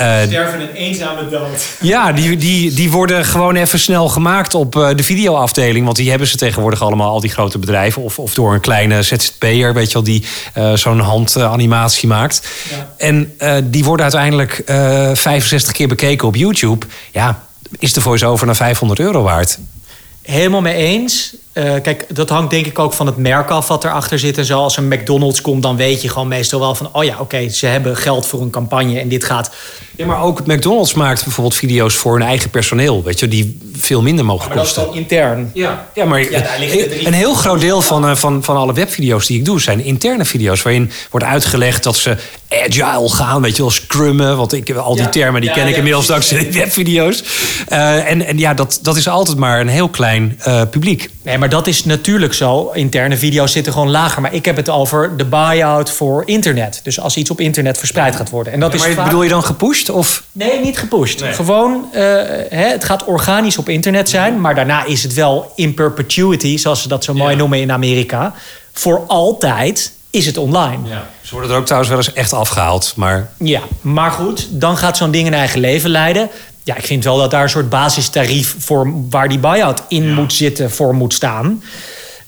uh, Sterven een eenzame dood. Ja, die, die, die worden gewoon even snel gemaakt op uh, de videoafdeling. Want die hebben ze tegenwoordig allemaal, al die grote bedrijven. Of, of door een kleine ZZP'er, weet je wel, die uh, zo'n handanimatie maakt. Ja. En die worden uiteindelijk 65 keer bekeken op YouTube. Ja, is de voice-over naar 500 euro waard? Helemaal mee eens. Eh, kijk, dat hangt denk ik ook van het merk af wat erachter zit en zo. Als een McDonald's komt, dan weet je gewoon meestal wel van... oh ja, oké, ze hebben geld voor een campagne en dit gaat... Ja, maar ook McDonald's maakt bijvoorbeeld video's voor hun eigen personeel, weet je, die veel minder mogen Maar dat is kosten. dan intern. Ja, ja maar Ja, daar liggen de drie- een heel groot deel van, eh, van, van alle webvideo's die ik doe zijn interne video's. Waarin wordt uitgelegd dat ze agile gaan, weet je wel, scrummen. Want ik, al die Ja. termen die Ja, ken ik ja, inmiddels dankzij webvideo's. Eh, en, en ja, dat, dat is altijd maar een heel klein eh, publiek. Nee, maar dat is natuurlijk zo. Interne video's zitten gewoon lager. Maar ik heb het over de buy-out voor internet. Dus als iets op internet verspreid gaat worden. En dat is maar vaak- bedoel je dan gepusht? Of? Nee, niet gepusht. Gewoon, eh, hè, het gaat organisch op internet zijn. Maar daarna is het wel in perpetuity, zoals ze dat zo mooi noemen in Amerika. Voor altijd is het online. Ze worden er ook trouwens wel eens echt afgehaald. Maar Ja, maar goed, dan gaat zo'n ding een eigen leven leiden. Ja, ik vind wel dat daar een soort basistarief voor waar die buy-out in moet zitten, voor moet staan.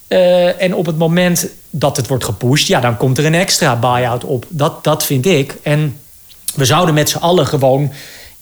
Eh, en op het moment dat het wordt gepusht, ja, dan komt er een extra buy-out op. Dat, dat vind ik. En we zouden met z'n allen gewoon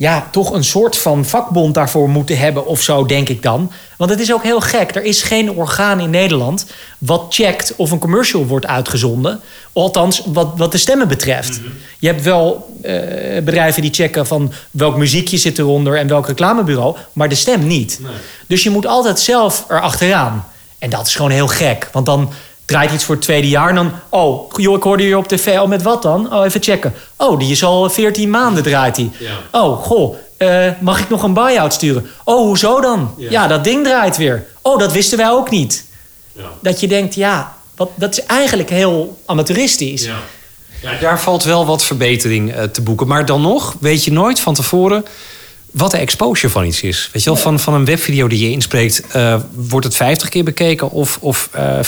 ja, toch een soort van vakbond daarvoor moeten hebben of zo, denk ik dan. Want het is ook heel gek. Er is geen orgaan in Nederland wat checkt of een commercial wordt uitgezonden. Althans, wat, wat de stemmen betreft. Je hebt wel eh, bedrijven die checken van welk muziekje zit eronder en welk reclamebureau, maar de stem niet. Dus je moet altijd zelf erachteraan. En dat is gewoon heel gek. Want dan draait iets voor het tweede jaar en dan... Oh, joh, ik hoorde je op tv. Oh, met wat dan? Oh, even checken. Oh, die is al 14 maanden draait die. Oh, goh, eh, mag ik nog een buy-out sturen? Oh, hoezo dan? Ja. dat ding draait weer. Oh, dat wisten wij ook niet. Dat je denkt, ja, wat, dat is eigenlijk heel amateuristisch. daar valt wel wat verbetering eh, te boeken. Maar dan nog weet je nooit van tevoren wat de exposure van iets is. Weet je wel, van, van een webvideo die je inspreekt, eh, wordt het 50 keer bekeken of, of eh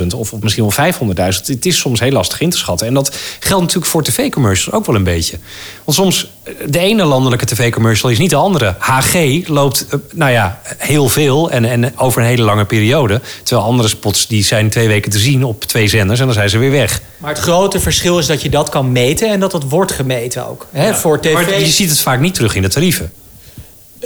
50.000 of, of misschien wel 500.000. Het is soms heel lastig in te schatten. En dat geldt natuurlijk voor tv-commercials ook wel een beetje. Want soms, eh, de ene landelijke tv-commercial is niet de andere. HG loopt, eh, nou ja, heel veel en, en over een hele lange periode. Terwijl andere spots, die zijn twee weken te zien op twee zenders en dan zijn ze weer weg. Maar het grote verschil is dat je dat kan meten en dat het wordt gemeten ook. Hè, Voor tv. Maar je ziet het vaak niet terug in de tarieven.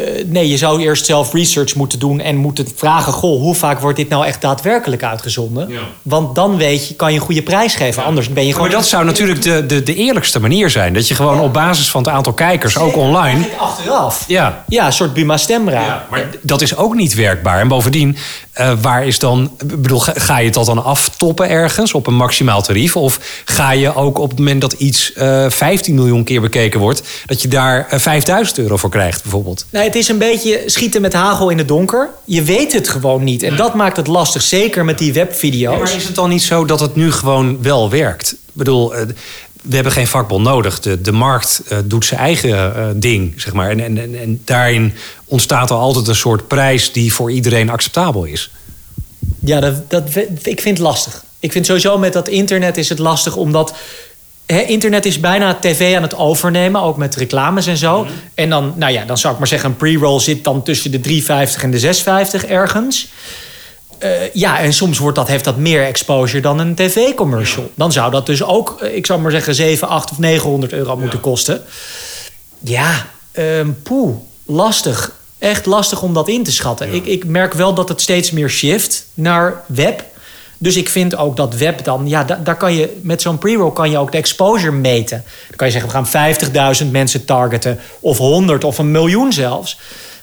Eh, nee, je zou eerst zelf research moeten doen en moeten vragen: goh, hoe vaak wordt dit nou echt daadwerkelijk uitgezonden? Want dan weet je, kan je een goede prijs geven. Anders ben je gewoon. Maar dat zou natuurlijk de, de, de eerlijkste manier zijn. Dat je gewoon op basis van het aantal kijkers, ook online. Achteraf. Ja. Ja, een soort Buma Stemra. Maar dat is ook niet werkbaar. En bovendien, eh, waar is dan. Ik bedoel, ga, ga je het dan aftoppen ergens op een maximaal tarief? Of ga je ook op het moment dat iets eh 15 miljoen keer bekeken wordt, dat je daar eh, 5000 euro voor krijgt, bijvoorbeeld? Nee, het is een beetje schieten met hagel in het donker. Je weet het gewoon niet. En dat maakt het lastig, zeker met die webvideo's. maar is het dan niet zo dat het nu gewoon wel werkt? Ik bedoel, eh, we hebben geen vakbond nodig. De, de markt eh, doet zijn eigen eh, ding, zeg maar. En, en, en, en daarin ontstaat er altijd een soort prijs die voor iedereen acceptabel is. Ja, dat, dat, ik vind het lastig. Ik vind sowieso met dat internet is het lastig omdat... Internet is bijna tv aan het overnemen, ook met reclames en zo. En dan, nou ja, dan zou ik maar zeggen, een pre-roll zit dan tussen de 3,50 en de 6,50 ergens. Eh, ja, en soms wordt dat, heeft dat meer exposure dan een tv-commercial. Dan zou dat dus ook, eh, ik zou maar zeggen, 7, 8 of 900 euro moeten kosten. Ja, ehm poeh, lastig. Echt lastig om dat in te schatten. Ik, ik merk wel dat het steeds meer shift naar web. Dus ik vind ook dat web dan, ja, da- daar kan je met zo'n pre-roll kan je ook de exposure meten. Dan kan je zeggen, we gaan 50.000 mensen targeten, of 100 of een miljoen zelfs.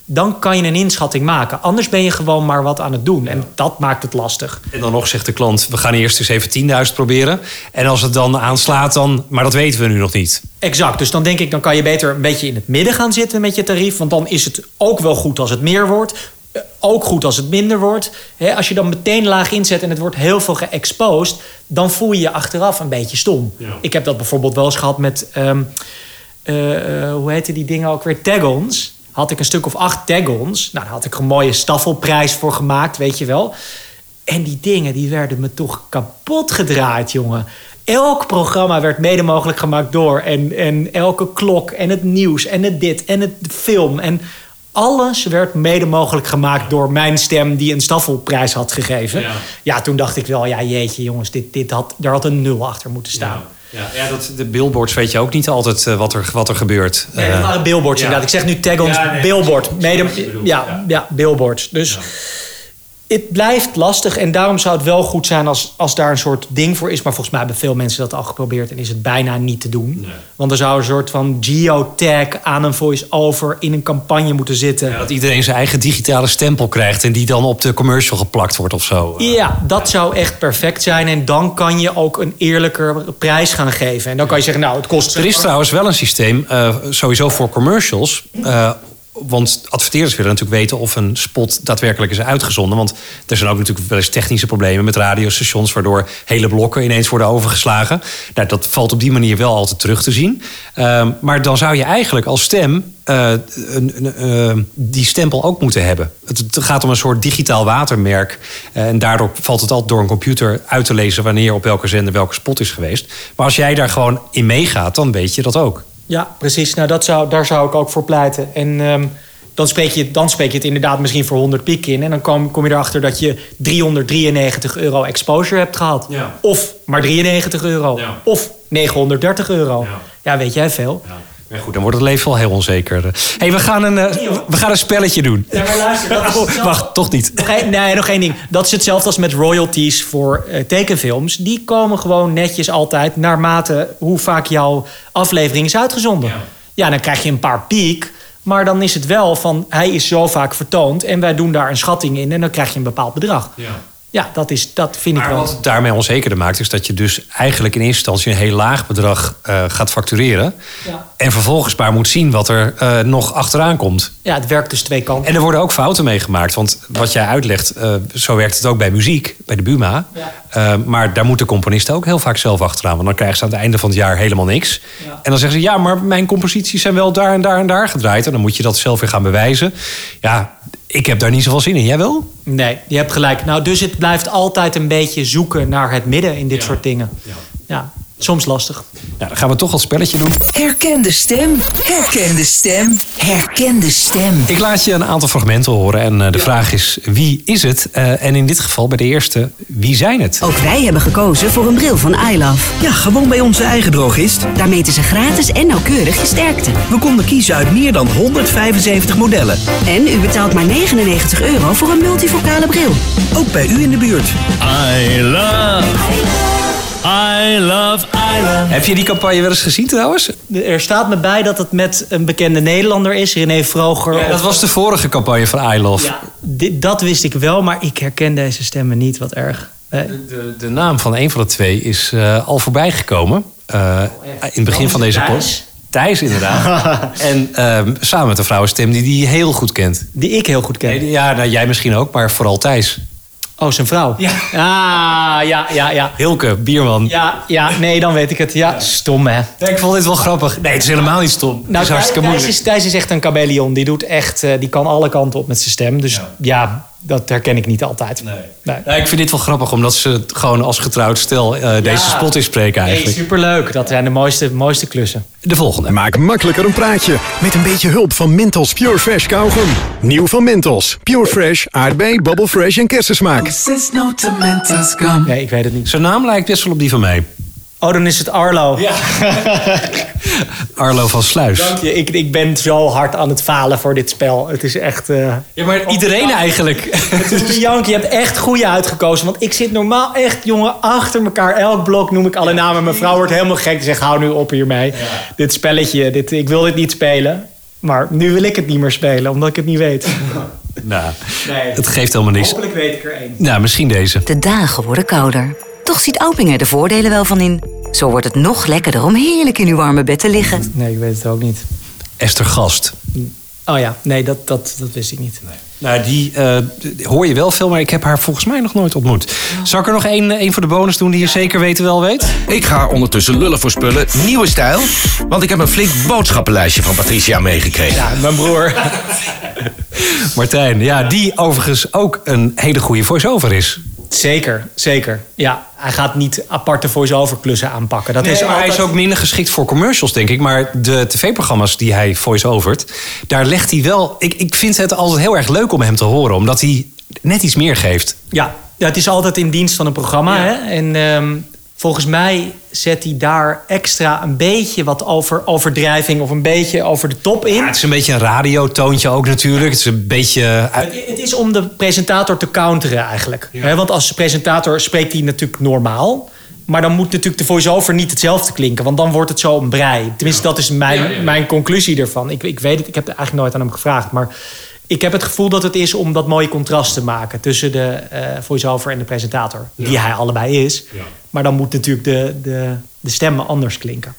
Dan kan je een inschatting maken. Anders ben je gewoon maar wat aan het doen. En dat maakt het lastig. En dan nog zegt de klant, we gaan eerst eens even 10.000 proberen. En als het dan aanslaat, dan... Maar dat weten we nu nog niet. Exact. Dus dan denk ik, dan kan je beter een beetje in het midden gaan zitten met je tarief. Want dan is het ook wel goed als het meer wordt. Ook goed als het minder wordt. Als je dan meteen laag inzet en het wordt heel veel geëxposed... dan voel je je achteraf een beetje stom. Ik heb dat bijvoorbeeld wel eens gehad met... ehm, eh, eh, hoe heette die dingen ook weer? Tag-ons. Had ik een stuk of acht tag-ons. Nou, daar had ik een mooie staffelprijs voor gemaakt, weet je wel. En die dingen, die werden me toch kapot gedraaid, jongen. Elk programma werd mede mogelijk gemaakt door. En, en elke klok en het nieuws en het dit en het film. En alles werd mede mogelijk gemaakt door mijn stem... die een staffelprijs had gegeven. Ja, toen dacht ik wel, ja jeetje jongens, dit, dit had, daar had een nul achter moeten staan. Ja, ja dat, de billboards weet je ook niet altijd eh, wat, er, wat er gebeurt. Nee, dat Eh, waren billboards ja. inderdaad. Ik zeg nu tag-ons, Ja, nee, billboard. Mede, ja, ja. ja. billboards. Dus Het blijft lastig en daarom zou het wel goed zijn als, als daar een soort ding voor is. Maar volgens mij hebben veel mensen dat al geprobeerd en is het bijna niet te doen. Want er zou een soort van geotag aan een voice-over in een campagne moeten zitten. Ja, dat iedereen zijn eigen digitale stempel krijgt en die dan op de commercial geplakt wordt of zo. Ja, dat zou echt perfect zijn. En dan kan je ook een eerlijker prijs gaan geven. En dan kan je zeggen, nou, het kost... Er is trouwens wel een systeem, eh, sowieso voor commercials. eh, want adverteerders willen natuurlijk weten of een spot daadwerkelijk is uitgezonden. Want er zijn ook natuurlijk wel eens technische problemen met radiostations... waardoor hele blokken ineens worden overgeslagen. Nou, dat valt op die manier wel altijd terug te zien. Ehm, maar dan zou je eigenlijk als stem eh, eh, die stempel ook moeten hebben. Het, het gaat om een soort digitaal watermerk. Eh, en daardoor valt het altijd door een computer uit te lezen... wanneer op welke zender welke spot is geweest. Maar als jij daar gewoon in meegaat, dan weet je dat ook. Ja, precies. Nou, dat zou, daar zou ik ook voor pleiten. En ehm, dan, spreek je, dan spreek je het inderdaad misschien voor 100 piek in. En dan kom, kom je erachter dat je 393 euro exposure hebt gehad. Ja. Of maar 93 euro. Ja. Of 930 euro. Ja. Ja, weet jij veel. Maar goed, dan wordt het leven wel heel onzeker. hey, we, gaan een, eh, we gaan een spelletje doen. Ja, maar luister, dat is Oh, wacht, toch niet. Één- nee, nog één ding. Dat is hetzelfde als met royalties voor eh, tekenfilms. Die komen gewoon netjes altijd naarmate hoe vaak jouw aflevering is uitgezonden. Ja. Ja, dan krijg je een paar piek. Maar dan is het wel van hij is zo vaak vertoond en wij doen daar een schatting in en dan krijg je een bepaald bedrag. Ja, dat, is, dat vind ik wel. wat het daarmee onzekerder maakt, is dat je dus eigenlijk in eerste instantie een heel laag bedrag eh, gaat factureren. Ja. En vervolgens maar moet zien wat er eh, nog achteraan komt. Ja, het werkt dus twee kanten. En er worden ook fouten meegemaakt. Want wat jij uitlegt, eh, zo werkt het ook bij muziek, bij de Buma. Ja. Maar daar moeten componisten ook heel vaak zelf achteraan. Want dan krijgen ze aan het einde van het jaar helemaal niks. Ja. En dan zeggen ze, ja, maar mijn composities zijn wel daar en daar en daar gedraaid. En dan moet je dat zelf weer gaan bewijzen. Ja, ik heb daar niet zoveel zin in. Jij wel? Nee, je hebt gelijk. Nou, dus het blijft altijd een beetje zoeken naar het midden in dit soort dingen. Ja. Soms lastig. Nou, dan gaan we toch al spelletje doen. Herken de stem. Herken de stem. Herken de stem. Ik laat je een aantal fragmenten horen. En eh, de vraag is, wie is het? Eh, en in dit geval bij de eerste, wie zijn het? Ook wij hebben gekozen voor een bril van iLove. Ja, gewoon bij onze eigen drogist. Daar meten ze gratis en nauwkeurig je sterkte. We konden kiezen uit meer dan 175 modellen. En u betaalt maar 99 euro voor een multifocale bril. Ook bij u in de buurt. I love, I love, I love. Heb je die campagne wel eens gezien trouwens? Er staat me bij dat het met een bekende Nederlander is, René Vroger. Ja, dat was de vorige campagne van I Love. Ja, dit- dat wist ik wel, maar ik herken deze stemmen niet. Wat erg. Eh, De, de naam van een van de twee is eh, al voorbij gekomen. eh, in het begin van deze post. Thijs, inderdaad. en ehm, samen met een vrouwenstem die die heel goed kent. die ik heel goed ken. Nee, ja, nou, jij misschien ook, maar vooral Thijs. Oh, zijn vrouw. Ja. Ah, ja, ja, ja. Hilke, bierman. Ja, ja, nee, dan weet ik het. Ja, stom hè. Ja, ik vond dit wel grappig. Nee, het is helemaal niet stom. het is hartstikke Thijs moeilijk. is, Thijs is echt een chameleon. Die doet echt, eh, die kan alle kanten op met zijn stem. Dus ja, dat herken ik niet altijd. Nee. Ja, ik vind dit wel grappig, omdat ze het gewoon als getrouwd stel eh, deze spot inspreken Nee, eigenlijk. superleuk. Dat zijn de mooiste, mooiste klussen. De volgende. Maak makkelijker een praatje met een beetje hulp van Mentos Pure Fresh kauwgom. Nieuw van Mentos. Pure Fresh, aardbei, bubble fresh en kersensmaak. Nee, ik weet het niet. Zijn naam lijkt best wel op die van mij. Oh, dan is het Arlo. Ja. Arlo van Sluis. Dank je. Ik, ik ben zo hard aan het falen voor dit spel. Het is echt... eh, Ja, maar iedereen eigenlijk. Jank, je hebt echt goede uitgekozen. Want ik zit normaal echt, jongen, achter elkaar. Elk blok noem ik alle namen. Mijn vrouw wordt helemaal gek. Die zegt, hou nu op hiermee. Dit spelletje, dit, ik wil dit niet spelen. Maar nu wil ik het niet meer spelen, omdat ik het niet weet. nou, Nee. het geeft helemaal niks. Hopelijk weet ik er één. Nou, misschien deze. De dagen worden kouder. Toch ziet Auping er de voordelen wel van in. Zo wordt het nog lekkerder om heerlijk in uw warme bed te liggen. Nee, ik weet het ook niet. Esther Gast. Oh ja, nee, dat, dat, dat wist ik niet. Nou, die eh, hoor je wel veel, maar ik heb haar volgens mij nog nooit ontmoet. Zal ik er nog één één voor de bonus doen die je zeker weten wel weet? Ik ga ondertussen lullen voor spullen. Nieuwe stijl. Want ik heb een flink boodschappenlijstje van Patricia meegekregen. Ja, mijn broer. Martijn, ja, die overigens ook een hele goede voice-over is. Zeker, zeker. Ja, hij gaat niet aparte voice-over klussen aanpakken. Dat Nee, is hij is ook minder geschikt voor commercials, denk ik. Maar de tv-programma's die hij voice-overt, daar legt hij wel... Ik, ik vind het altijd heel erg leuk om hem te horen, omdat hij net iets meer geeft. Ja, ja, het is altijd in dienst van een programma. Hè? En ehm, volgens mij zet hij daar extra een beetje wat over, overdrijving of een beetje over de top in. Ja, het is een beetje een radiotoontje ook natuurlijk. Het is een beetje... Het, het is om de presentator te counteren eigenlijk. Want als presentator spreekt hij natuurlijk normaal. Maar dan moet natuurlijk de voice-over niet hetzelfde klinken. Want dan wordt het zo een brei. Tenminste, dat is mijn, mijn conclusie ervan. Ik, ik weet het, ik heb het eigenlijk nooit aan hem gevraagd. Maar ik heb het gevoel dat het is om dat mooie contrast te maken... tussen de eh voice-over en de presentator. Die hij allebei is. Maar dan moet natuurlijk de, de, de stemmen anders klinken.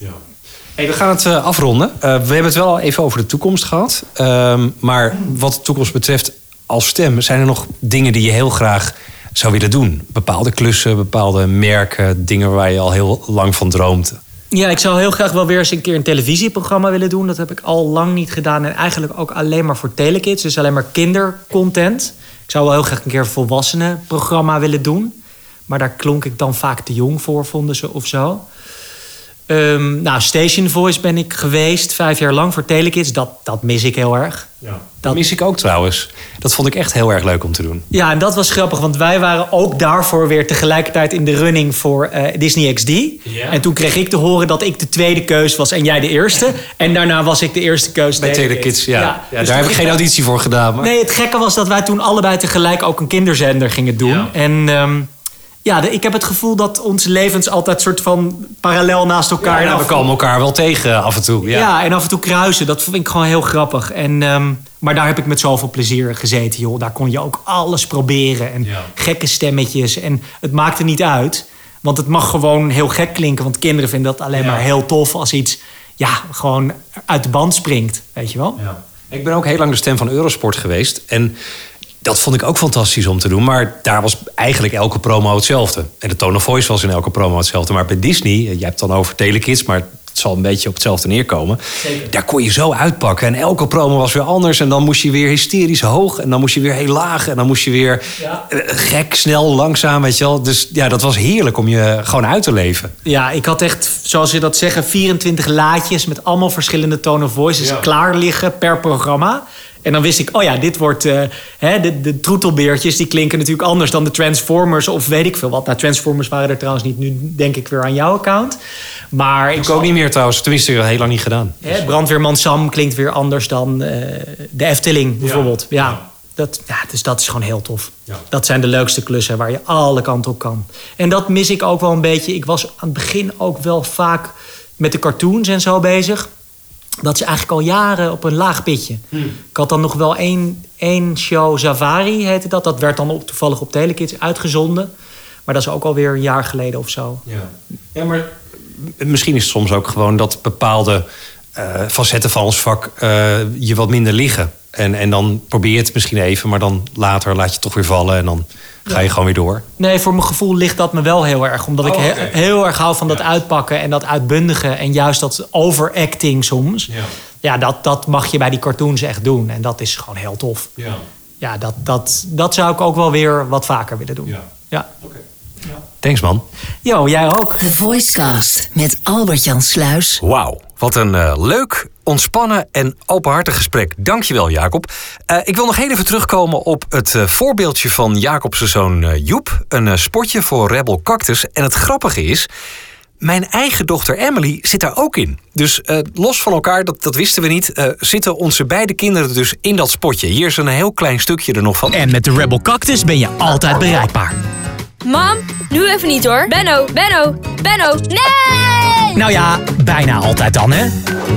Hey, we gaan het eh, afronden. Eh, we hebben het wel al even over de toekomst gehad. Ehm, maar wat de toekomst betreft als stem... zijn er nog dingen die je heel graag zou willen doen? Bepaalde klussen, bepaalde merken... dingen waar je al heel lang van droomt. Ja, ik zou heel graag wel weer eens een keer een televisieprogramma willen doen. Dat heb ik al lang niet gedaan. En eigenlijk ook alleen maar voor telekids. Dus alleen maar kindercontent. Ik zou wel heel graag een keer een volwassenenprogramma willen doen. Maar daar klonk ik dan vaak te jong voor, vonden ze of zo. Ehm, nou, Station Voice ben ik geweest, vijf jaar lang voor telekids. Dat, dat mis ik heel erg. Dat mis ik ook trouwens. Dat vond ik echt heel erg leuk om te doen. Ja, en dat was grappig, want wij waren ook daarvoor weer tegelijkertijd in de running voor eh, Disney XD. En toen kreeg ik te horen dat ik de tweede keus was en jij de eerste. En daarna was ik de eerste keus. Bij Telekids. Ja. ja. dus daar heb ik geen auditie voor gedaan. Maar... Nee, het gekke was dat wij toen allebei tegelijk ook een kinderzender gingen doen. En ehm, ja, de- ik heb het gevoel dat onze levens altijd soort van parallel naast elkaar... Ja, we komen elkaar wel tegen af en toe. Ja. ja. en af en toe kruisen. Dat vind ik gewoon heel grappig. En, ehm, maar daar heb ik met zoveel plezier gezeten, joh. Daar kon je ook alles proberen. En gekke stemmetjes. En het maakte niet uit. Want het mag gewoon heel gek klinken. Want kinderen vinden dat alleen maar heel tof als iets... ja, gewoon uit de band springt. Weet je wel? Ik ben ook heel lang de stem van Eurosport geweest. En dat vond ik ook fantastisch om te doen. Maar daar was eigenlijk elke promo hetzelfde. En de tone of voice was in elke promo hetzelfde. Maar bij Disney, je hebt het dan over Telekids... maar het zal een beetje op hetzelfde neerkomen. Daar kon je zo uitpakken. En elke promo was weer anders. En dan moest je weer hysterisch hoog. En dan moest je weer heel laag. En dan moest je weer eh, gek, snel, langzaam, weet je wel. Dus ja, dat was heerlijk om je gewoon uit te leven. Ja, ik had echt, zoals je dat zeggen, 24 laadjes met allemaal verschillende tone of voices klaar liggen per programma. En dan wist ik, oh ja, dit wordt. eh, hè, de, de troetelbeertjes die klinken natuurlijk anders dan de Transformers of weet ik veel wat. Nou, Transformers waren er trouwens niet. Nu denk ik weer aan jouw account. Maar ik Ik ook niet meer trouwens. Tenminste, heel lang niet gedaan. Hè, brandweerman Sam klinkt weer anders dan eh, de Efteling bijvoorbeeld. Ja, Dat, ja, dus dat is gewoon heel tof. Dat zijn de leukste klussen waar je alle kanten op kan. En dat mis ik ook wel een beetje. Ik was aan het begin ook wel vaak met de cartoons en zo bezig. Dat is eigenlijk al jaren op een laag pitje. Ik had dan nog wel één, één show, Zavari heette dat. Dat werd dan op, toevallig op Telekids uitgezonden. Maar dat is ook alweer een jaar geleden of zo. Ja. ja, maar misschien is het soms ook gewoon dat bepaalde eh, facetten van ons vak eh, je wat minder liggen. En, en dan probeer je het misschien even, maar dan later laat je het toch weer vallen en dan ga je gewoon weer door. Nee, voor mijn gevoel ligt dat me wel heel erg. Omdat ik Oh, he- oké. heel erg hou van dat uitpakken en dat uitbundigen. En juist dat overacting soms. Ja, dat, dat mag je bij die cartoons echt doen. En dat is gewoon heel tof. Ja. Ja, dat, dat, dat zou ik ook wel weer wat vaker willen doen. Ja. Thanks man. Jo, jij ook. The Voicecast met Albert-Jan Sluis. Wauw, wat een eh, leuk, ontspannen en openhartig gesprek. Dankjewel, Jacob. Eh, ik wil nog heel even terugkomen op het eh, voorbeeldje van Jacob's zoon eh, Joep. Een spotje voor Rebel Cactus. En het grappige is, mijn eigen dochter Emily zit daar ook in. Dus los van elkaar, dat, dat wisten we niet, zitten onze beide kinderen dus in dat spotje. Hier is een heel klein stukje er nog van. En met de Rebel Cactus ben je altijd bereikbaar. Mam, nu even niet hoor. Benno, Benno, Benno. Nee! Nou ja, bijna altijd dan, hè?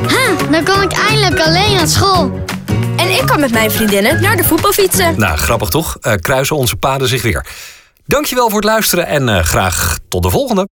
Ha, dan kan ik eindelijk alleen naar school. En ik kan met mijn vriendinnen naar de voetbal fietsen. Nou, grappig toch? Eh, kruisen onze paden zich weer. Dankjewel voor het luisteren en eh, graag tot de volgende.